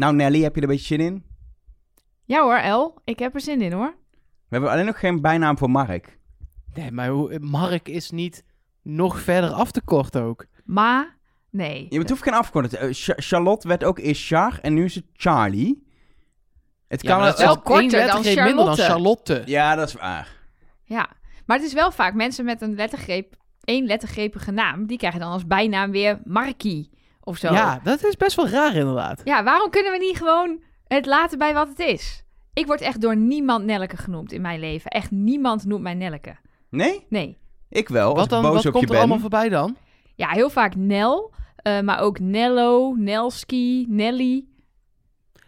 Nou, Nelly, heb je er een beetje zin in? Ja hoor, El. Ik heb er zin in hoor. We hebben alleen nog geen bijnaam voor Mark. Nee, maar hoe- Mark is niet nog verder af te kort ook. Maar, nee. Je hoeft geen afkorting. Eh, Cha- Charlotte werd ook eerst Char en nu is het Charlie. Het Ja, kan maar dat is wel korter één dan lettergreep minder dan Charlotte. Charlotte. Ja, dat is waar. Ja, maar het is wel vaak mensen met een lettergreep, één lettergrepige naam, die krijgen dan als bijnaam weer Markie of zo. Ja, dat is best wel raar inderdaad. Ja, waarom kunnen we niet gewoon het laten bij wat het is? Ik word echt door niemand Nelleke genoemd in mijn leven. Echt niemand noemt mij Nelleke. Nee? Nee. Ik wel, Wat, ik dan, boos wat op komt je er allemaal voorbij dan? Ja, heel vaak Nel, eh, maar ook Nello, Nelski, Nelly.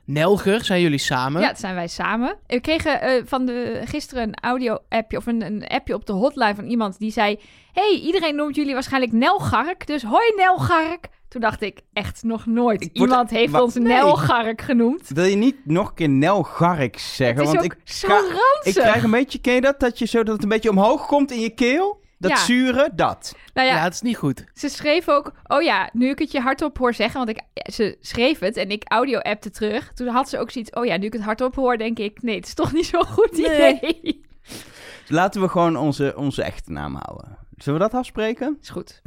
Nelger zijn jullie samen. Ja, dat zijn wij samen. We kregen eh, van de, gisteren een audio-appje of een, een appje op de hotline van iemand die zei... hey, iedereen noemt jullie waarschijnlijk Nelgark, dus hoi Nelgark. Toen dacht ik, echt nog nooit. Ik word- Iemand heeft ons nee. Nelgark genoemd. Wil je niet nog een keer Nel Garrix zeggen? Het is Want ook ik, ga- ik krijg een beetje, ken je dat? Dat, je zo, dat het een beetje omhoog komt in je keel? Dat Ja. zure, dat. Nou Ja, ja, het is niet goed. ze schreef ook... Oh ja, nu ik het je hardop hoor zeggen, want ik, ze schreef het en ik audio-appte terug. Toen had ze ook zoiets... Oh ja, nu ik het hardop hoor, denk ik... Nee, het is toch niet zo'n goed Nee. idee. Laten we gewoon onze, onze echte naam houden. Zullen we dat afspreken? Is goed.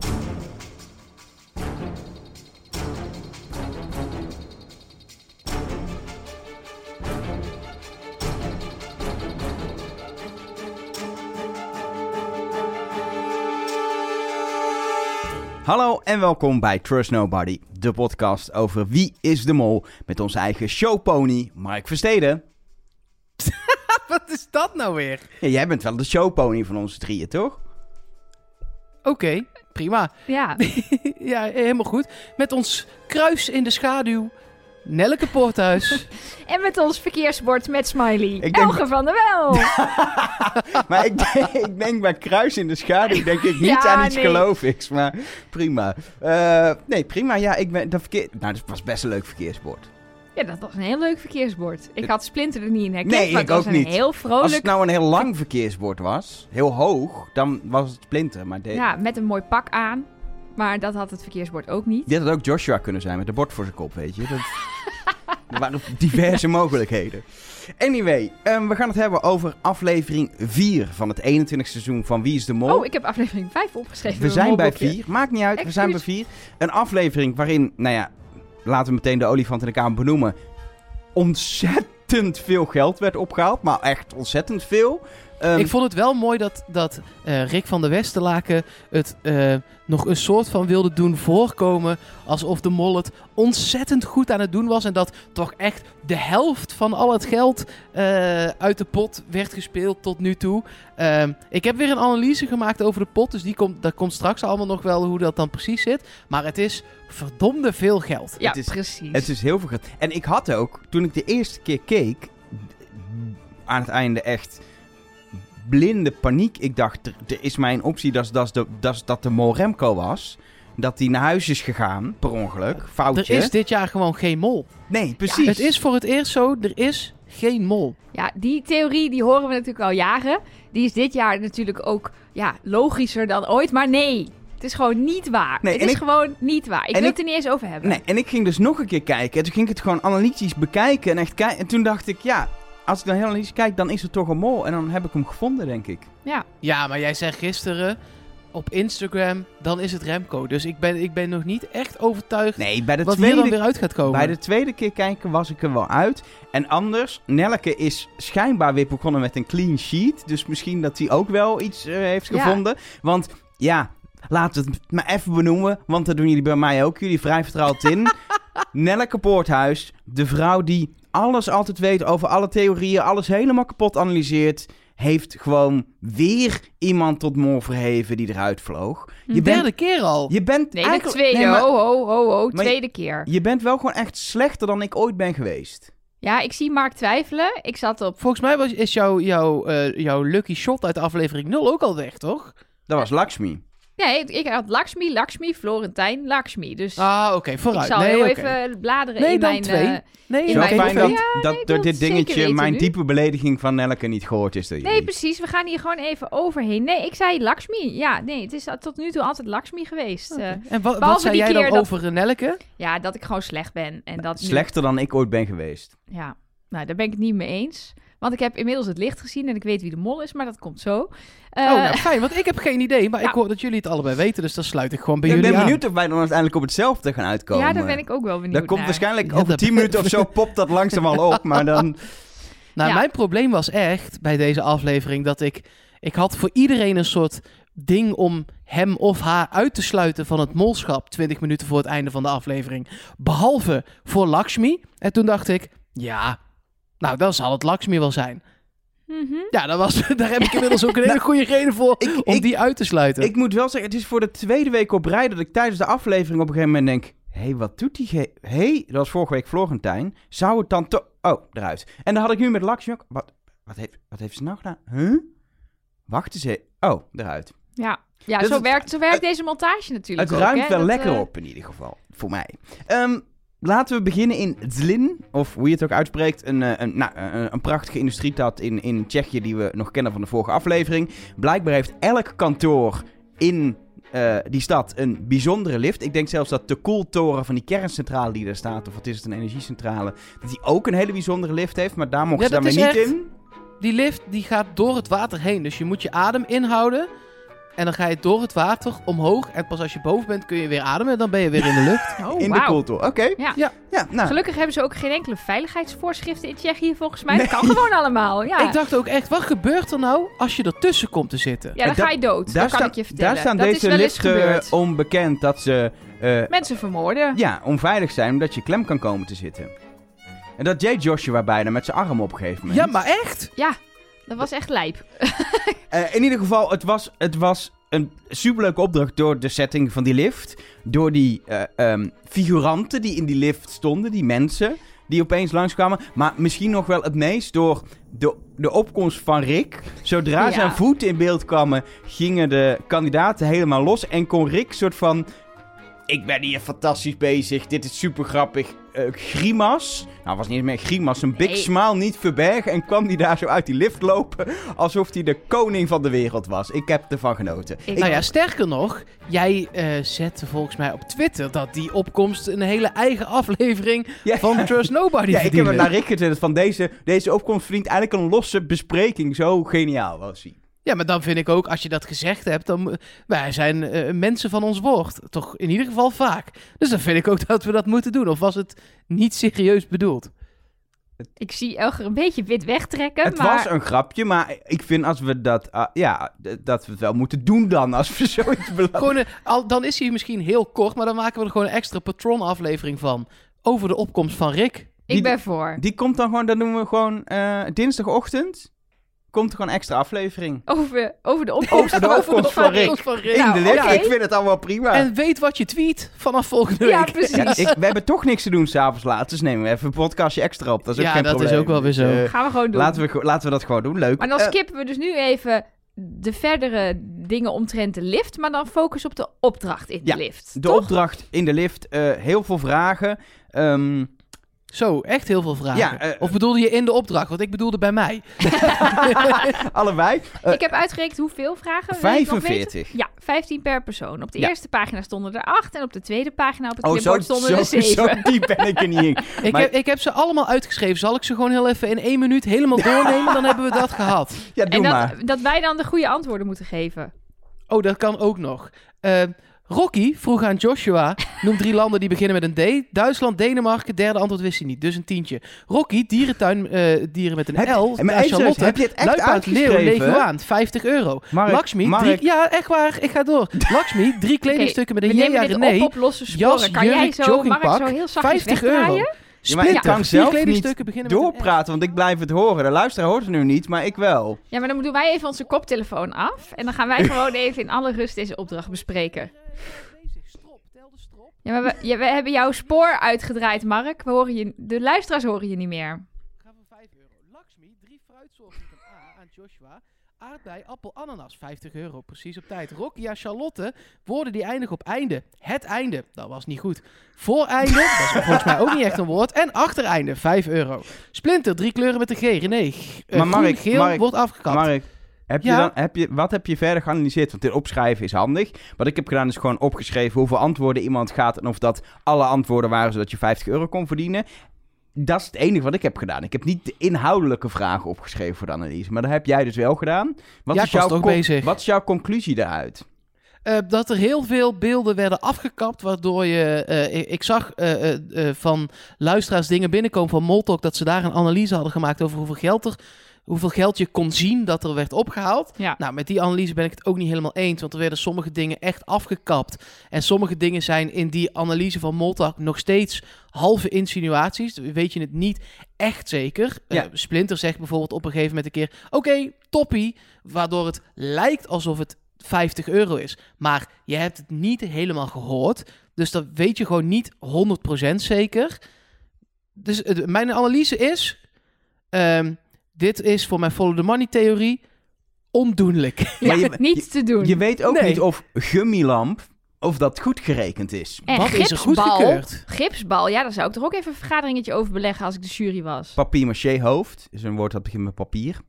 Hallo en welkom bij Trust Nobody, de podcast over wie is de mol met onze eigen showpony Mark Versteden. Wat is dat nou weer? Ja, jij bent wel de showpony van onze drieën, toch? Oké, prima. Ja, ja, helemaal goed. Met ons kruis in de schaduw. Nelleke Poorthuis. en met ons verkeersbord met Smiley. denk- Elge van der Wel. Maar ik denk, ik denk bij Kruis in de schaduw denk ik niet Ja, aan iets nee. geloofigs, maar prima. Eh, nee, prima. Ja, ik ben dat verkeer. Nou, dat was best een leuk verkeersbord. Ja, dat was een heel leuk verkeersbord. Ik had Splinter er niet in herkend, Nee, maar ik het was ook een niet. heel Als het nou een heel lang verkeersbord was, heel hoog, dan was het splinter. Maar de- Ja, met een mooi pak aan. Maar dat had het verkeersbord ook niet. dit had ook Joshua kunnen zijn met een bord voor zijn kop, weet je. Dat... er waren diverse mogelijkheden. Anyway, ehm, we gaan het hebben over aflevering 4 van het 21 seizoen van Wie is de Mol. Oh, ik heb aflevering 5 opgeschreven. We zijn bij molboekje. 4. Maakt niet uit, we zijn bij Excuus. 4. Een aflevering waarin, nou ja, laten we meteen de olifant in de kamer benoemen. Ontzettend veel geld werd opgehaald, maar echt ontzettend veel. Ehm, Ik vond het wel mooi dat, dat eh, Rick van der Westerlaken het eh, nog een soort van wilde doen voorkomen. Alsof de mol het ontzettend goed aan het doen was. En dat toch echt de helft van al het geld eh, uit de pot werd gespeeld tot nu toe. Ehm, ik heb weer een analyse gemaakt over de pot. Dus die komt, dat komt straks allemaal nog wel hoe dat dan precies zit. Maar het is verdomde veel geld. Ja, Het is- precies. Het is heel veel geld. En ik had ook, toen ik de eerste keer keek, aan het einde echt blinde paniek. Ik dacht, er, er is mijn optie dat, dat, dat, dat, dat de mol Remco was. Dat hij naar huis is gegaan, per ongeluk. Foutje. Er is dit jaar gewoon geen mol. Nee, precies. Het is voor het eerst zo, er is geen mol. Ja, die theorie die horen we natuurlijk al jaren. Die is dit jaar natuurlijk ook ja, logischer dan ooit. Maar nee, het is gewoon niet waar. Nee, het is ik- gewoon niet waar. Ik wil ik- het er niet eens over hebben. Nee, en ik ging dus nog een keer kijken. En toen ging ik het gewoon analytisch bekijken. En, echt kijken. en toen dacht ik, ja, als ik dan heel analytisch kijk, dan is het toch een mol. En dan heb ik hem gevonden, denk ik. Ja, Ja, maar jij zei gisteren op Instagram, dan is het Remco. Dus ik ben, ik ben nog niet echt overtuigd Nee, bij de, wat hier dan tweede, weer uit gaat komen. bij de tweede keer kijken was ik er wel uit. En anders, Nelke is schijnbaar weer begonnen met een clean sheet. Dus misschien dat hij ook wel iets eh, heeft Ja. gevonden. Want ja, laten we het maar even benoemen. Want dat doen jullie bij mij ook. Jullie vrij vertrouwd in. Nelke Poorthuis, de vrouw die alles altijd weet over alle theorieën, alles helemaal kapot analyseert, heeft gewoon weer iemand tot mol verheven die eruit vloog. Je de bent, derde keer al. je bent nee, de tweede. nee, maar Ho, ho, ho, ho. Maar je- Tweede keer. je bent wel gewoon echt slechter dan ik ooit ben geweest. Ja, ik zie Mark twijfelen. Ik zat op... Volgens mij was, is jouw, jouw, eh, jouw lucky shot uit aflevering 0 ook al weg, toch? Dat was Lakshmi. Ja, ik, ik had Lakshmi, Lakshmi, Florentijn, Lakshmi. Dus Ah, oké, ik vooruit. zal nee, heel oké. even bladeren Nee, in dan mijn... twee. eh, Nee, in mijn fijn dat, Ja, dat nee, ik door dit dingetje mijn nu. diepe belediging van Nelke niet gehoord is Nee, precies. We gaan hier gewoon even overheen. Nee, ik zei Lakshmi. Ja, nee, het is tot nu toe altijd Lakshmi geweest. Oké. Eh, En wat, wat zei jij dan dat- over Nelke? ja, dat ik gewoon slecht ben. En dat nu- Slechter dan ik ooit ben geweest. Ja, nou, daar ben ik het niet mee eens. Want ik heb inmiddels het licht gezien en ik weet wie de mol is, maar dat komt zo. Eh, oh, nou fijn, want ik heb geen idee. Maar Ja. ik hoor dat jullie het allebei weten, dus dan sluit ik gewoon bij Ik jullie ben aan. benieuwd of wij dan uiteindelijk op hetzelfde gaan uitkomen. ja, daar ben ik ook wel benieuwd Dat komt naar. waarschijnlijk Ja, over dat- 10 minuten of zo popt dat langzaam al op. Maar dan... Nou, Ja. mijn probleem was echt bij deze aflevering dat ik... Ik had voor iedereen een soort ding om hem of haar uit te sluiten van het molschap 20 minuten voor het einde van de aflevering. Behalve voor Lakshmi. En toen dacht ik, ja, nou dan zal het Lakshmi wel zijn. Mhm. Ja, dat was, daar heb ik inmiddels ook een hele goede reden voor Ik- om ik- die uit te sluiten. Ik moet wel zeggen, het is voor de tweede week op rij dat ik tijdens de aflevering op een gegeven moment denk... Hé, hey, wat doet die... Hé, hey, dat was vorige week Florentijn. Zou het dan toch... Oh, eruit. En dan had ik nu met Lakshmi ook... Wat, wat, heeft, wat heeft ze nou gedaan? Huh? Wacht eens even. Oh, eruit. Ja, ja Dus zo, het- werkt, zo werkt deze montage natuurlijk Het ook, ruimt hè. wel Dat, lekker eh, op in ieder geval. Voor mij. Ehm, laten we beginnen in Zlin. Of hoe je het ook uitspreekt. Een, eh, een, nou, een, een prachtige industriestad in, in Tsjechië die we nog kennen van de vorige aflevering. Blijkbaar heeft elk kantoor in eh, die stad een bijzondere lift. Ik denk zelfs dat de koeltoren van die kerncentrale die daar staat, of wat is het, een energiecentrale, dat die ook een hele bijzondere lift heeft. Maar daar mochten Ja, ze dan dat weer is niet echt- in. Die lift die gaat door het water heen. Dus je moet je adem inhouden. En dan ga je door het water omhoog. En pas als je boven bent kun je weer ademen. En dan ben je weer in de lucht. Oh, in de koeltoren. Oké. Ja. Ja. ja nou. Gelukkig hebben ze ook geen enkele veiligheidsvoorschriften in Tsjechië volgens mij. Dat kan gewoon allemaal, ja. Ik dacht ook echt, wat gebeurt er nou als je ertussen komt te zitten? ja, dan ga je dood. daar dat kan staan- ik je vertellen. Daar staan dat deze is wel eens liften gebeurd. onbekend dat ze eh, Mensen vermoorden. ja, onveilig zijn omdat je klem kan komen te zitten. En dat deed Joshua bijna met zijn arm op een gegeven moment. Ja, maar echt? Ja, dat was echt lijp. Eh, in ieder geval, het was, het was een superleuke opdracht door de setting van die lift. Door die eh, ehm, figuranten die in die lift stonden, die mensen die opeens langskwamen. Maar misschien nog wel het meest door de, de opkomst van Rick. Zodra Ja. zijn voeten in beeld kwamen, gingen de kandidaten helemaal los. En kon Rick soort van... Ik ben hier fantastisch bezig, dit is super grappig. Eh, grimas, nou was niet eens meer grimas, een big Nee. smile niet verbergen. En kwam die daar zo uit die lift lopen, alsof hij de koning van de wereld was. Ik heb ervan genoten. Ik- Nou ja, sterker nog, jij eh, zette volgens mij op Twitter dat die opkomst een hele eigen aflevering Ja. van Trust Nobody Ja, ik heb het naar Rick gezet van deze, deze opkomst verdient eigenlijk een losse bespreking. Zo geniaal was hij. Ja, maar dan vind ik ook, als je dat gezegd hebt, dan... Wij zijn eh, mensen van ons woord. Toch in ieder geval vaak. Dus dan vind ik ook dat we dat moeten doen. Of was het niet serieus bedoeld? Ik zie Elger een beetje wit wegtrekken, Het maar... was een grapje, maar ik vind als we dat, ah, ja, dat we het wel moeten doen dan, als we zoiets belangrijk... Gewoon, een- al, dan is hij misschien heel kort, maar dan maken we er gewoon een extra patron-aflevering van. Over de opkomst van Rick. Die- Ik ben voor. Die komt dan gewoon, dan doen we gewoon eh, dinsdagochtend, komt er gewoon een extra aflevering. Over, over de opkomst, Over de opkomst van Rick. Van Rick. In Nou, de ik vind het allemaal prima. En weet wat je tweet vanaf volgende Ja, week. precies. Ja, ik, we hebben toch niks te doen s'avonds laat, dus nemen we even een podcastje extra op. Dat is ook Ja, geen dat is ook wel weer zo. Dus, eh, Gaan we gewoon doen. laten, we, laten we dat gewoon doen, leuk. Maar dan Eh, skippen we dus nu even de verdere dingen omtrent de lift, maar dan focus op de opdracht in Ja, de lift. de toch? opdracht in de lift, eh, heel veel vragen. Ehm, Zo, echt heel veel vragen. Ja, eh, of bedoelde je in de opdracht? Want ik bedoelde bij mij. allebei. Eh, Ik heb uitgerekend hoeveel vragen. Wil je het nog weten? 45. Ja, 15 per persoon. Op de Ja. eerste pagina stonden er 8 en op de tweede pagina op het Oh, zo, clipboard stonden zo, er zo 7. diep ben ik er niet in. Ik, Maar- heb, ik heb ze allemaal uitgeschreven. Zal ik ze gewoon heel even in één minuut helemaal doornemen? Dan hebben we dat gehad. Ja, doe En maar. dat, dat wij dan de goede antwoorden moeten geven. Oh, dat kan ook nog. Eh, Rocky vroeg aan Joshua, noem drie landen die beginnen met een D. Duitsland, Denemarken, derde antwoord wist hij niet, dus een tientje. Rocky, dierentuin, eh, dieren met een Heb- L. even serieus, Charlotte, heb je het echt Luipaard, leeuw, leguaan, 50 euro. Mark, Lakshmi, Mark, drie, ja, echt waar, ik ga door. Lakshmi, drie kledingstukken met een nemen J.A. René. op op losse sporen. jas, kan jij zo, joggingpak, zo heel zachtjes 50 euro. Ja, maar ik kan zelf L. doorpraten, want ik blijf het horen. De luisteraar hoort het nu niet, maar ik wel. Ja, maar dan doen wij even onze koptelefoon af. En dan gaan wij gewoon even in alle rust deze opdracht bespreken. Ja, maar we, ja, we hebben jouw spoor uitgedraaid, Mark. We horen je, de luisteraars horen je niet meer. Gaan we 5 euro. Lakshmi, drie fruitsoorten met een A aan Joshua. Aardbei, appel, ananas, 50 euro, precies op tijd. Rokia, Charlotte, woorden die eindigen op einde. Het einde, dat was niet goed. Vooreinde, dat is volgens mij ook niet echt een woord. En achtereinde, 5 euro. Splinter, drie kleuren met een G. René, eh, Maar groen, Mark, geel, Mark, wordt afgekapt. Mark, heb je dan, heb je, wat heb je verder geanalyseerd? Want dit opschrijven is handig. Wat ik heb gedaan is gewoon opgeschreven hoeveel antwoorden iemand gaat... en of dat alle antwoorden waren zodat je 50 euro kon verdienen. Dat is het enige wat ik heb gedaan. Ik heb niet de inhoudelijke vragen opgeschreven voor de analyse. Maar dat heb jij dus wel gedaan. Wat, Ja, is, jouw bezig. wat is jouw conclusie daaruit? Eh, dat er heel veel beelden werden afgekapt, waardoor je... eh, ik, ik zag eh, van luisteraars dingen binnenkomen van Moltok... dat ze daar een analyse hadden gemaakt over hoeveel geld er... Hoeveel geld je kon zien dat er werd opgehaald. Ja. Nou, met die analyse ben ik het ook niet helemaal eens. Want er werden sommige dingen echt afgekapt. En sommige dingen zijn in die analyse van Moltak nog steeds halve insinuaties. Weet je het niet echt zeker. Ja. Eh, Splinter zegt bijvoorbeeld op een gegeven moment een keer... Oké, toppie. Waardoor het lijkt alsof het 50 euro is. Maar je hebt het niet helemaal gehoord. Dus dat weet je gewoon niet 100% zeker. Dus mijn analyse is... ehm, dit is voor mijn follow the money theorie ondoenlijk. Ja, Maar je- niets te doen. Je weet ook Nee. niet of gummilamp... of dat goed gerekend is. en Wat is er gipsbal, goedgekeurd? Gipsbal, ja, daar zou ik toch ook even een vergaderingetje over beleggen als ik de jury was. Papier-maché hoofd is een woord dat begint met papier.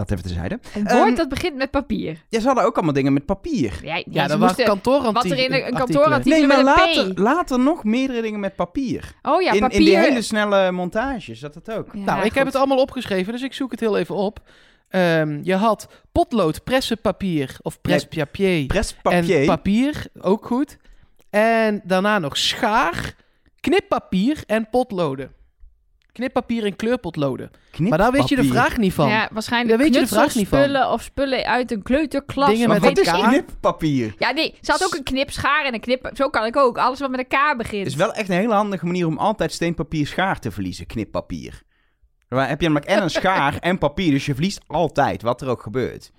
Dat even terzijde. Een woord Ehm, dat begint met papier. Ja, ze hadden ook allemaal dingen met papier. Ja, dat kantoorartikelen. wat er in een- kantoorartikel- Nee, maar P. later, later nog meerdere dingen met papier. Oh ja, in, papier. in die hele snelle montage zat dat ook. Ja, Nou, ik heb het allemaal opgeschreven, dus ik zoek het heel even op. Ehm, je had potlood, pressenpapier of prespapier Presspapier. en papier, ook goed. En daarna nog schaar, knippapier en potloden. Knippapier en kleurpotloden. Maar daar weet je de vraag niet van. Ja, waarschijnlijk Daar weet je de vraag niet van. knutselspullen of spullen uit een kleuterklas. Dingen met Wat is knippapier? Ja, nee, ze had ook een knipschaar en een knip... Zo kan ik ook. Alles wat met een K begint. Het is wel echt een hele handige manier om altijd steenpapier schaar te verliezen. Knippapier. Dan heb je namelijk en een schaar en papier, dus je verliest altijd, wat er ook gebeurt.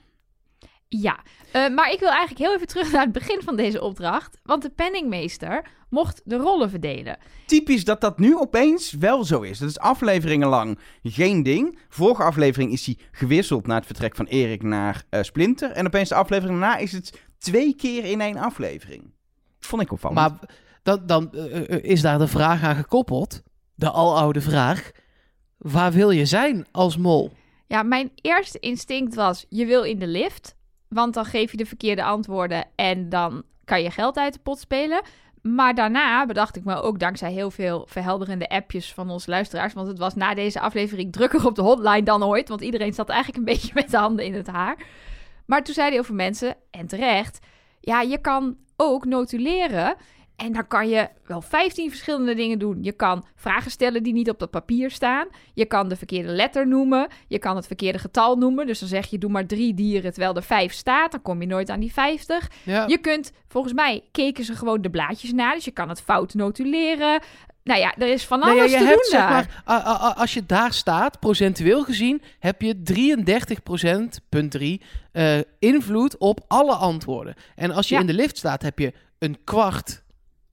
Ja, eh, maar ik wil eigenlijk heel even terug naar het begin van deze opdracht. Want de penningmeester mocht de rollen verdelen. Typisch dat dat nu opeens wel zo is. Dat is afleveringen lang geen ding. Vorige aflevering is hij gewisseld na het vertrek van Erik naar eh, Splinter. En opeens de aflevering daarna is het twee keer in één aflevering. Vond ik opvallend. Maar dan, dan eh, is daar de vraag aan gekoppeld. De aloude vraag. Waar wil je zijn als mol? Ja, mijn eerste instinct was: je wil in de lift. Want dan geef je de verkeerde antwoorden en dan kan je geld uit de pot spelen. Maar daarna bedacht ik me ook dankzij heel veel verhelderende appjes van onze luisteraars. Want het was na deze aflevering drukker op de hotline dan ooit. Want iedereen zat eigenlijk een beetje met de handen in het haar. Maar toen zeiden heel veel mensen, en terecht, ja, je kan ook notuleren. En dan kan je wel 15 verschillende dingen doen. Je kan vragen stellen die niet op dat papier staan. Je kan de verkeerde letter noemen. Je kan het verkeerde getal noemen. Dus dan zeg je, doe maar drie dieren terwijl er vijf staat. Dan kom je nooit aan die 50. Ja. Je kunt, volgens mij, keken ze gewoon de blaadjes na. Dus je kan het fout notuleren. Nou ja, er is van Nee, alles ja, je te hebt, doen zeg daar. maar, als je daar staat, procentueel gezien, heb je 33%, punt 3, eh, invloed op alle antwoorden. En als je Ja. in de lift staat, heb je een kwart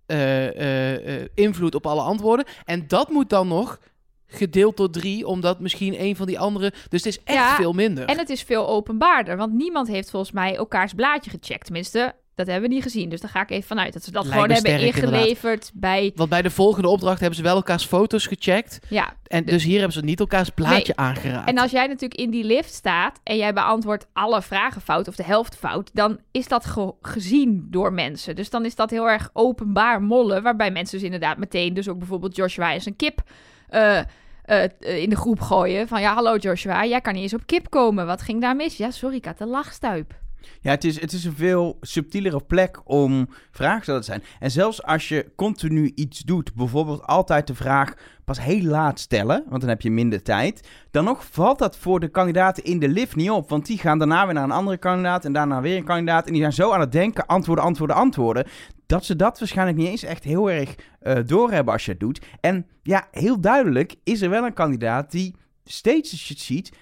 eh, invloed op alle antwoorden. En dat moet dan nog gedeeld door drie, omdat misschien een van die andere... Dus het is echt Ja, veel minder. En het is veel openbaarder, want niemand heeft volgens mij elkaars blaadje gecheckt. Tenminste, dat hebben we niet gezien. Dus daar ga ik even vanuit dat ze dat Lijkt gewoon hebben sterk, ingeleverd bij... Want bij de volgende opdracht hebben ze wel elkaars foto's gecheckt. Ja, En dus hier hebben ze niet elkaars blaadje aangeraakt. en als jij natuurlijk in die lift staat en jij beantwoordt alle vragen fout of de helft fout, dan is dat ge- gezien door mensen. Dus dan is dat heel erg openbaar mollen, waarbij mensen dus inderdaad meteen, dus ook bijvoorbeeld Joshua en zijn kip eh, eh, in de groep gooien. Van ja, hallo Joshua, jij kan niet eens op kip komen. Wat ging daar mis? Ja, sorry, ik had een lachstuip. Ja, het is, het is een veel subtielere plek om vragen te zijn. En zelfs als je continu iets doet, bijvoorbeeld altijd de vraag pas heel laat stellen, want dan heb je minder tijd, dan nog valt dat voor de kandidaten in de lift niet op. Want die gaan daarna weer naar een andere kandidaat en daarna weer een kandidaat. En die zijn zo aan het denken, antwoorden, antwoorden, antwoorden, dat ze dat waarschijnlijk niet eens echt heel erg eh, doorhebben als je het doet. En ja, heel duidelijk is er wel een kandidaat die steeds als je het ziet,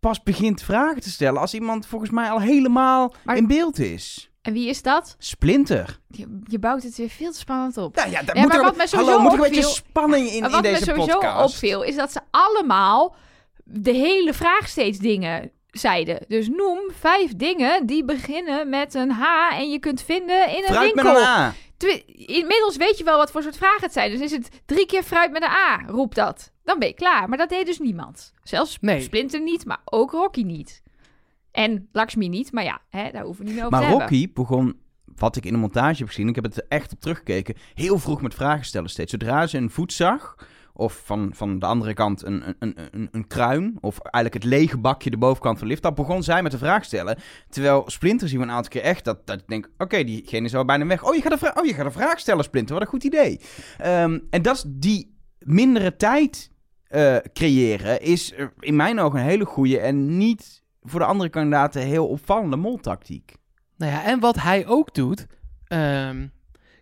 pas begint vragen te stellen als iemand volgens mij al helemaal Maar- in beeld is. En wie is dat? Splinter. Je, je bouwt het weer veel te spannend op. Nou ja, dat Ja, moet er, wat hallo, moet er een beetje spanning in, in wat me deze sowieso podcast. opviel, is dat ze allemaal de hele vraag steeds dingen zeiden. Dus noem vijf dingen die beginnen met een H en je kunt vinden in een Fruit met winkel. een A. Inmiddels weet je wel wat voor soort vragen het zijn. Dus is het drie keer fruit met een A, roep dat. Dan ben je klaar. Maar dat deed dus niemand. Zelfs Nee. Splinter niet, maar ook Rocky niet. En Lakshmi niet, maar ja, hè, daar hoeven we niet meer over Maar te hebben. Rocky begon, wat ik in de montage heb gezien, ik heb het er echt op teruggekeken, heel vroeg met vragen stellen steeds. Zodra ze een voet zag, of van, van de andere kant een, een, een, een, kruin, of eigenlijk het lege bakje de bovenkant van de lift, dan begon zij met de vraag stellen. Terwijl Splinter zien we een aantal keer echt dat, dat ik denk, oké, diegene is al bijna weg. Oh je, gaat een oh, je gaat een vraag stellen, Splinter, wat een goed idee. Ehm, en dat is die mindere tijd eh, creëren, is in mijn ogen een hele goede en niet voor de andere kandidaten heel opvallende moltactiek. Nou ja, en wat hij ook doet. ehm,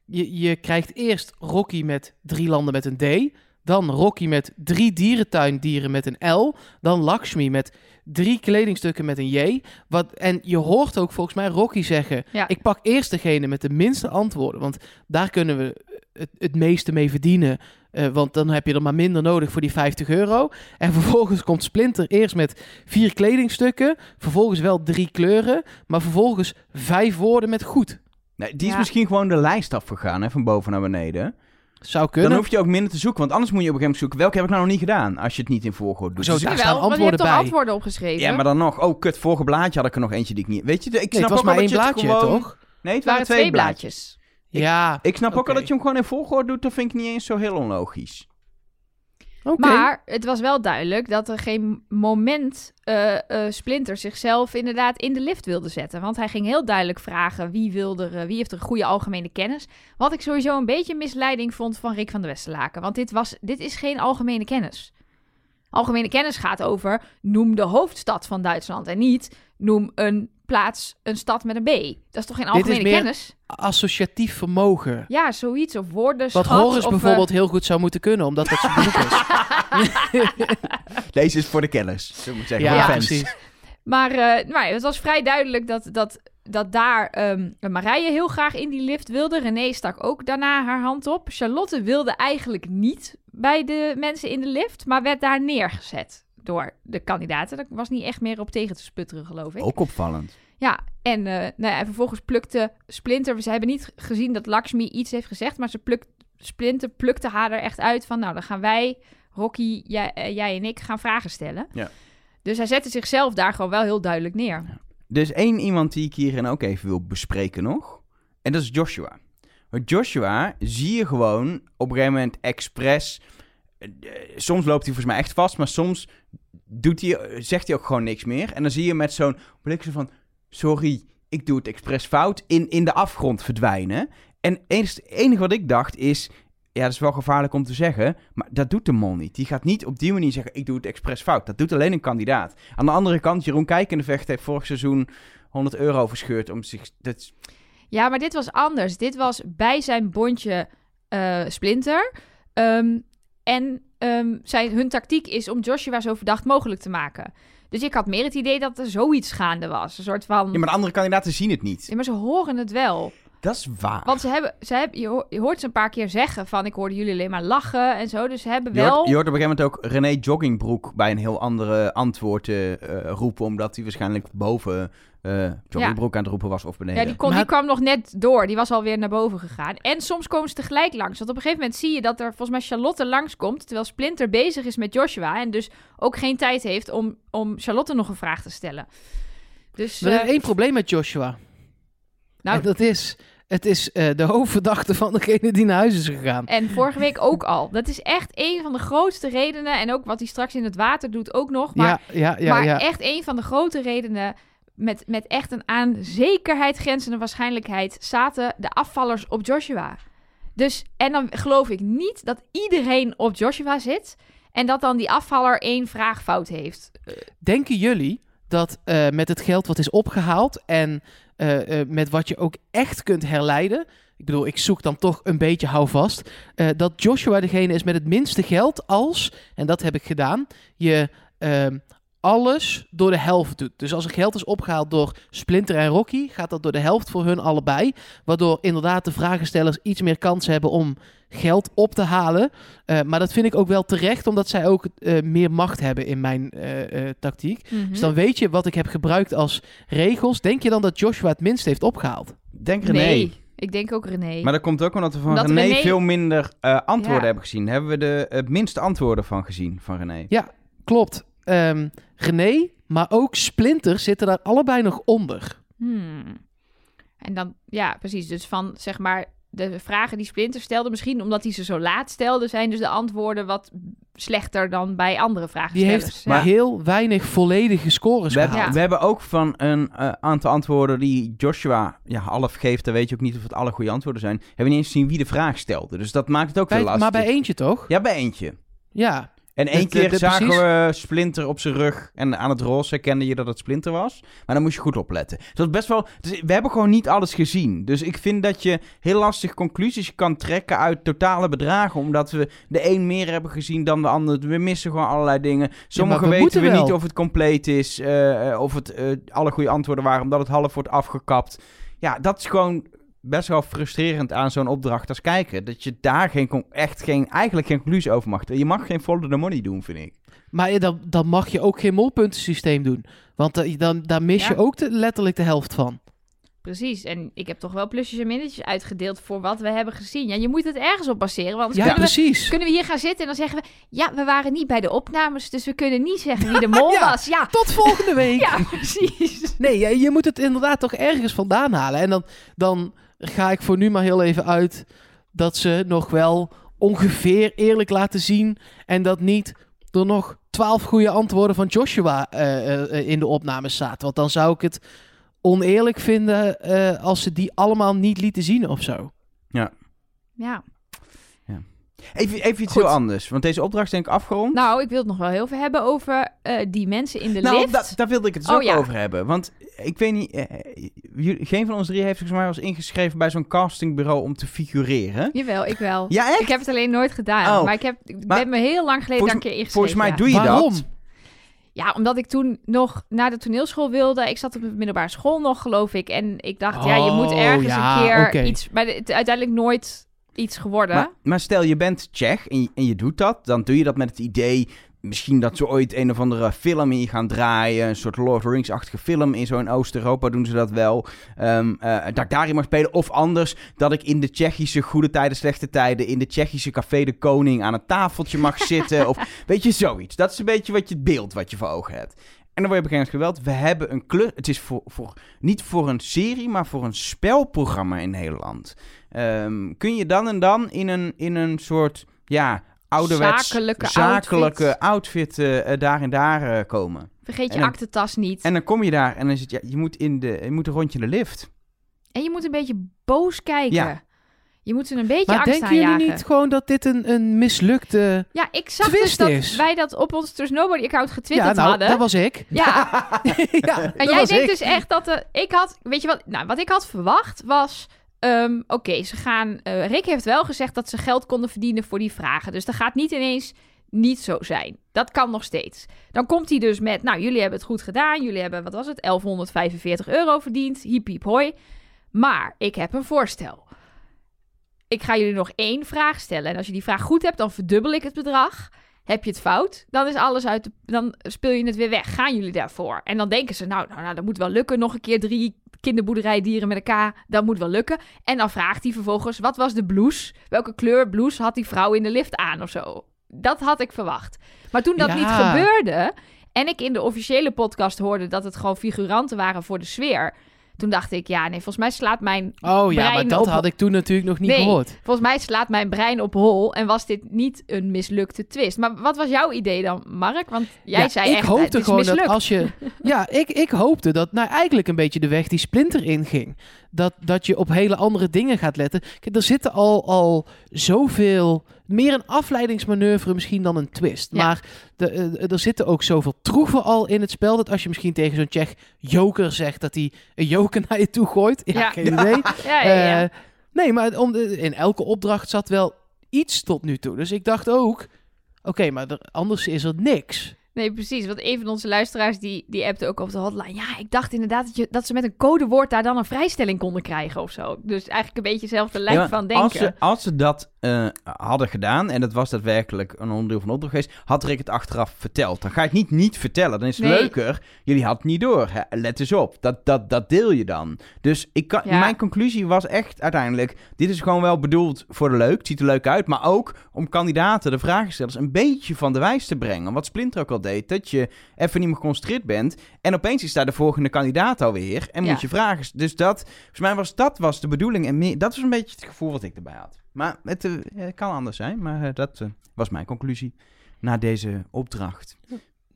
je, je krijgt eerst Rocky met drie landen met een D. Dan Rocky met drie dierentuindieren met een L. Dan Lakshmi met drie kledingstukken met een J. Wat, en je hoort ook volgens mij Rocky zeggen... Ja. Ik pak eerst degene met de minste antwoorden. Want daar kunnen we het, het meeste mee verdienen. Eh, want dan heb je er maar minder nodig voor die 50 euro. En vervolgens komt Splinter eerst met vier kledingstukken. Vervolgens wel drie kleuren. Maar vervolgens vijf woorden met goed. Nee, die is Ja. misschien gewoon de lijst afgegaan, hè, van boven naar beneden. Zou kunnen. Dan hoef je ook minder te zoeken, want anders moet je op een gegeven moment zoeken... welke heb ik nou nog niet gedaan, als je het niet in volgorde doet. Zo, Dus daar ik- staan want je hebt antwoorden toch bij. antwoorden opgeschreven? ja, maar dan nog... Oh, kut, vorige blaadje had ik er nog eentje die ik niet... Weet je, ik Nee, snap het was ook maar wel één blaadje, gewoon... toch? Nee, het Het waren twee blaadjes. Ja, Ik snap ook al dat je hem gewoon in volgorde doet, dat vind ik niet eens zo heel onlogisch. oké. Maar het was wel duidelijk dat er geen moment eh, eh, Splinter zichzelf inderdaad in de lift wilde zetten. Want hij ging heel duidelijk vragen wie, wil er, eh, wie heeft er een goede algemene kennis. Wat ik sowieso een beetje misleiding vond van Rick van der Westerlaken. Want dit, was, dit is geen algemene kennis. Algemene kennis gaat over noem de hoofdstad van Duitsland. En niet noem een plaats, een stad met een B. Dat is toch geen Dit is algemene meer- kennis? Associatief vermogen. Ja, zoiets. Of woorden, Wat Horus of, eh, bijvoorbeeld heel goed zou moeten kunnen, omdat dat zijn beroep is. Deze is voor de kenners, we zeggen. ja, precies. Maar, eh, maar het was vrij duidelijk dat, dat, dat daar ehm Marije heel graag in die lift wilde. René stak ook daarna haar hand op. Charlotte wilde eigenlijk niet bij de mensen in de lift, maar werd daar neergezet door de kandidaten. Daar was niet echt meer op tegen te sputteren, geloof ik. Ook opvallend. Ja, en, eh, nou ja, en vervolgens plukte Splinter... Ze hebben niet gezien dat Lakshmi iets heeft gezegd, maar ze plukt, Splinter plukte haar er echt uit van... Nou, dan gaan wij, Rocky, jij, eh, jij en ik, gaan vragen stellen. Ja. Dus hij zette zichzelf daar gewoon wel heel duidelijk neer. Er is één iemand die ik hierin ook even wil bespreken nog. En dat is Joshua. Maar Joshua zie je gewoon op een gegeven moment expres... eh, eh, soms loopt hij volgens mij echt vast, maar soms doet hij, zegt hij ook gewoon niks meer. En dan zie je met zo'n blik zo van... Sorry, ik doe het expres fout. In, in de afgrond verdwijnen. En het enige wat ik dacht is... Ja, dat is wel gevaarlijk om te zeggen, maar dat doet de mol niet. Die gaat niet op die manier zeggen, ik doe het expres fout. Dat doet alleen een kandidaat. Aan de andere kant, Jeroen Kijkendevecht heeft vorig seizoen 100 euro verscheurd om zich... Dat, Ja, maar dit was anders. Dit was bij zijn bondje eh, Splinter. Ehm, en zijn, hun tactiek is om Joshua zo verdacht mogelijk te maken. Dus ik had meer het idee dat er zoiets gaande was. Een soort van... ja, maar de andere kandidaten zien het niet. Ja, maar ze horen het wel. Dat is waar. Want ze hebben, ze hebben, je, ho- je hoort ze een paar keer zeggen van ik hoorde jullie alleen maar lachen en zo. Dus ze hebben Je wel... hoort, je hoort op een gegeven moment ook René Joggingbroek bij een heel andere antwoord eh, eh, roepen, omdat hij waarschijnlijk boven eh Joggingbroek aan het roepen was of beneden. Ja, die, kon, Maar- die kwam nog net door. Die was alweer naar boven gegaan. En soms komen ze tegelijk langs. Want op een gegeven moment zie je dat er volgens mij Charlotte langskomt. Terwijl Splinter bezig is met Joshua. En dus ook geen tijd heeft om, om Charlotte nog een vraag te stellen. Dus Er is eh, één probleem met Joshua. Nou- En dat is, het is eh, de hoofdverdachte van degene die naar huis is gegaan. En vorige week ook al. Dat is echt een van de grootste redenen. En ook wat hij straks in het water doet ook nog. Maar, ja, ja, ja. maar ja. echt een van de grote redenen. Met, met echt een aan zekerheid grenzende waarschijnlijkheid. zaten de afvallers op Joshua. Dus, en dan geloof ik niet dat iedereen op Joshua zit. En dat dan die afvaller één vraagfout heeft. Denken jullie dat eh, met het geld wat is opgehaald en eh, eh, met wat je ook echt kunt herleiden, ik bedoel, ik zoek dan toch een beetje houvast, dat Joshua degene is met het minste geld als, en dat heb ik gedaan, je ehm, alles door de helft doet. Dus als er geld is opgehaald door Splinter en Rocky, gaat dat door de helft voor hun allebei. Waardoor inderdaad de vragenstellers iets meer kans hebben om geld op te halen. Eh, maar dat vind ik ook wel terecht, omdat zij ook eh, meer macht hebben in mijn eh, eh, tactiek. Mhm. Dus dan weet je wat ik heb gebruikt als regels. Denk je dan dat Joshua het minst heeft opgehaald? Denk René. Nee, ik denk ook René. Maar dat komt ook omdat we van Omdat René, René- veel minder eh, antwoorden Ja. hebben gezien. Hebben we de het minste antwoorden van gezien van René. Klopt. Ehm René, maar ook Splinter zitten daar allebei nog onder. Hmm. En dan, ja, precies. Dus van, zeg maar, de vragen die Splinter stelde, misschien omdat hij ze zo laat stelde, zijn dus de antwoorden wat slechter dan bij andere Die vragenstellers. heeft Ja. heel weinig volledige scores We, hebben, gehaald. we hebben ook van een eh, aantal antwoorden die Joshua ja, half geeft. Dan weet je ook niet of het alle goede antwoorden zijn. Hebben we niet eens gezien wie de vraag stelde. Dus dat maakt het ook Bij- weer lastig. maar bij eentje toch? Ja, bij eentje. Ja. En één De- de- keer zagen precies. we Splinter op zijn rug en aan het roze herkende je dat het Splinter was. Maar dan moest je goed opletten. Dat is best wel... Dus we hebben gewoon niet alles gezien. Dus ik vind dat je heel lastig conclusies kan trekken uit totale bedragen. Omdat we de een meer hebben gezien dan de ander. We missen gewoon allerlei dingen. Sommige we weten we wel. niet of het compleet is. eh, eh, of het eh, alle goede antwoorden waren. Omdat het half wordt afgekapt. Ja, dat is gewoon best wel frustrerend aan zo'n opdracht als kijken. Dat je daar geen, echt geen, eigenlijk geen conclusie over mag. Je mag geen follow the money doen, vind ik. Maar dan, dan mag je ook geen molpuntensysteem doen. Want da- dan, daar mis Ja. je ook de, letterlijk de helft van. Precies. En ik heb toch wel plusjes en minnetjes uitgedeeld voor wat we hebben gezien. Ja, je moet het ergens op baseren, want Ja, kunnen, we, precies. kunnen we hier gaan zitten en dan zeggen we... Ja, we waren niet bij de opnames, dus we kunnen niet zeggen wie de mol Ja. was. Ja, Tot volgende week. ja, precies. Nee, je, je moet het inderdaad toch ergens vandaan halen. En dan, dan ga ik voor nu maar heel even uit dat ze nog wel ongeveer eerlijk laten zien. En dat niet er nog twaalf goede antwoorden van Joshua eh, eh, eh, in de opnames zaten. Want dan zou ik het oneerlijk vinden eh, als ze die allemaal niet lieten zien of zo. Ja, Even, even iets Goed. heel anders. Want deze opdracht is denk ik afgerond. nou, ik wil het nog wel heel veel hebben over eh, die mensen in de Nou, lift. da- daar wilde ik het dus Oh, ook ja. over hebben. Want ik weet niet... eh, jullie- geen van ons drie heeft volgens mij eens ingeschreven bij zo'n castingbureau om te figureren. Jawel, ik wel. Ja, echt? Ik heb het alleen nooit gedaan. Oh. Maar ik, heb, ik Maar ben me heel lang geleden daar een keer ingeschreven. Volgens mij ja. doe je Waarom? dat. Ja, omdat ik toen nog naar de toneelschool wilde. Ik zat op de middelbare school nog, geloof ik. En ik dacht, ja, je moet Oh, ergens ja, een keer iets... Maar het uiteindelijk nooit iets geworden. Maar, maar stel, je bent Tsjech en je, en je doet dat. Dan doe je dat met het idee... Misschien dat ze ooit een of andere film in je gaan draaien. Een soort Lord of the Rings-achtige film. In zo'n Oost-Europa doen ze dat wel. Ehm, eh, dat ik daarin mag spelen. Of anders dat ik in de Tsjechische goede tijden, slechte tijden... in de Tsjechische café De Koning aan het tafeltje mag zitten. Of weet je, zoiets. Dat is een beetje wat je, het beeld wat je voor ogen hebt. En dan word je bekend geweld. We hebben een klus. Het is voor, voor, niet voor een serie, maar voor een spelprogramma in Nederland. Ehm, kun je dan en dan in een, in een soort ja, ouderwets Zakelijke zakelijke outfit, eh, eh, daar en daar eh, komen. Vergeet je dan- aktentas niet. En dan kom je daar en dan is het, ja, je moet, in de, je moet een rondje de lift. En je moet een beetje boos kijken. Ja. Je moet ze een beetje Maar angst denken jullie niet gewoon dat dit een, een mislukte... Ja, ik zag dus dat is? wij dat op ons Trust Nobody account Ja, getwitterd nou, hadden. dat was ik. Ja, ja, En jij denkt ik. dus echt dat de. Ik had. Weet je wat? Nou, wat ik had verwacht was. ehm, Oké, ze gaan. eh, Rick heeft wel gezegd dat ze geld konden verdienen voor die vragen. Dus dat gaat niet ineens niet zo zijn. Dat kan nog steeds. Dan komt hij dus met. Nou, jullie hebben het goed gedaan. Jullie hebben, wat was het? 1145 euro verdiend. Hiep, hiep, hoi. Maar ik heb een voorstel. Ik ga jullie nog één vraag stellen. En als je die vraag goed hebt, dan verdubbel ik het bedrag. Heb je het fout, dan is alles uit de, dan speel je het weer weg. Gaan jullie daarvoor? En dan denken ze, nou, nou, nou dat moet wel lukken. Nog een keer drie kinderboerderijdieren met elkaar, dat moet wel lukken. En dan vraagt hij vervolgens, wat was de blouse? Welke kleur blouse had die vrouw in de lift aan of zo? Dat had ik verwacht. Maar toen dat Ja. niet gebeurde en ik in de officiële podcast hoorde dat het gewoon figuranten waren voor de sfeer, toen dacht ik, ja, nee, volgens mij slaat mijn Oh ja, maar dat op- had ik toen natuurlijk nog niet Nee. gehoord. Volgens mij slaat mijn brein op hol en was dit niet een mislukte twist. Maar wat was jouw idee dan, Mark? Want jij Ja, zei ik echt, hoopte gewoon mislukt. dat als je... Ja, ik, ik hoopte dat nou eigenlijk een beetje de weg die Splinter inging. Dat, dat je op hele andere dingen gaat letten. Kijk, er zitten al, al zoveel... Meer een afleidingsmanoeuvre misschien dan een twist. Ja. Maar de, eh, er zitten ook zoveel troeven al in het spel... dat als je misschien tegen zo'n Tsjech joker zegt... dat hij een joker naar je toe gooit. Ja, Ja. geen idee. Ja. Eh, nee, maar om de, in elke opdracht zat wel iets tot nu toe. Dus ik dacht ook... Oké, maar er, anders is er niks. Nee, precies. Want een van onze luisteraars die, die appte ook op de hotline. Ja, ik dacht inderdaad dat, je, dat ze met een codewoord daar dan een vrijstelling konden krijgen of zo. Dus eigenlijk een beetje hetzelfde lijn Ja, van denken. Als ze, als ze dat eh, hadden gedaan, en dat was daadwerkelijk een onderdeel van de opdracht geweest, had Rick het achteraf verteld. Dan ga je het niet niet vertellen, dan is het Nee. leuker. Jullie hadden het niet door. Hè? Let eens op, dat, dat, dat deel je dan. Dus ik kan, Ja. mijn conclusie was echt uiteindelijk, dit is gewoon wel bedoeld voor de leuk, het ziet er leuk uit, maar ook om kandidaten, de vragenstellers, een beetje van de wijs te brengen. Wat Splinter ook al deed, dat je even niet meer geconcentreerd bent en opeens is daar de volgende kandidaat alweer en Ja. moet je vragen. Dus dat, volgens mij was dat was de bedoeling en meer, dat was een beetje het gevoel wat ik erbij had. Maar het eh, kan anders zijn, maar eh, dat eh, was mijn conclusie na deze opdracht.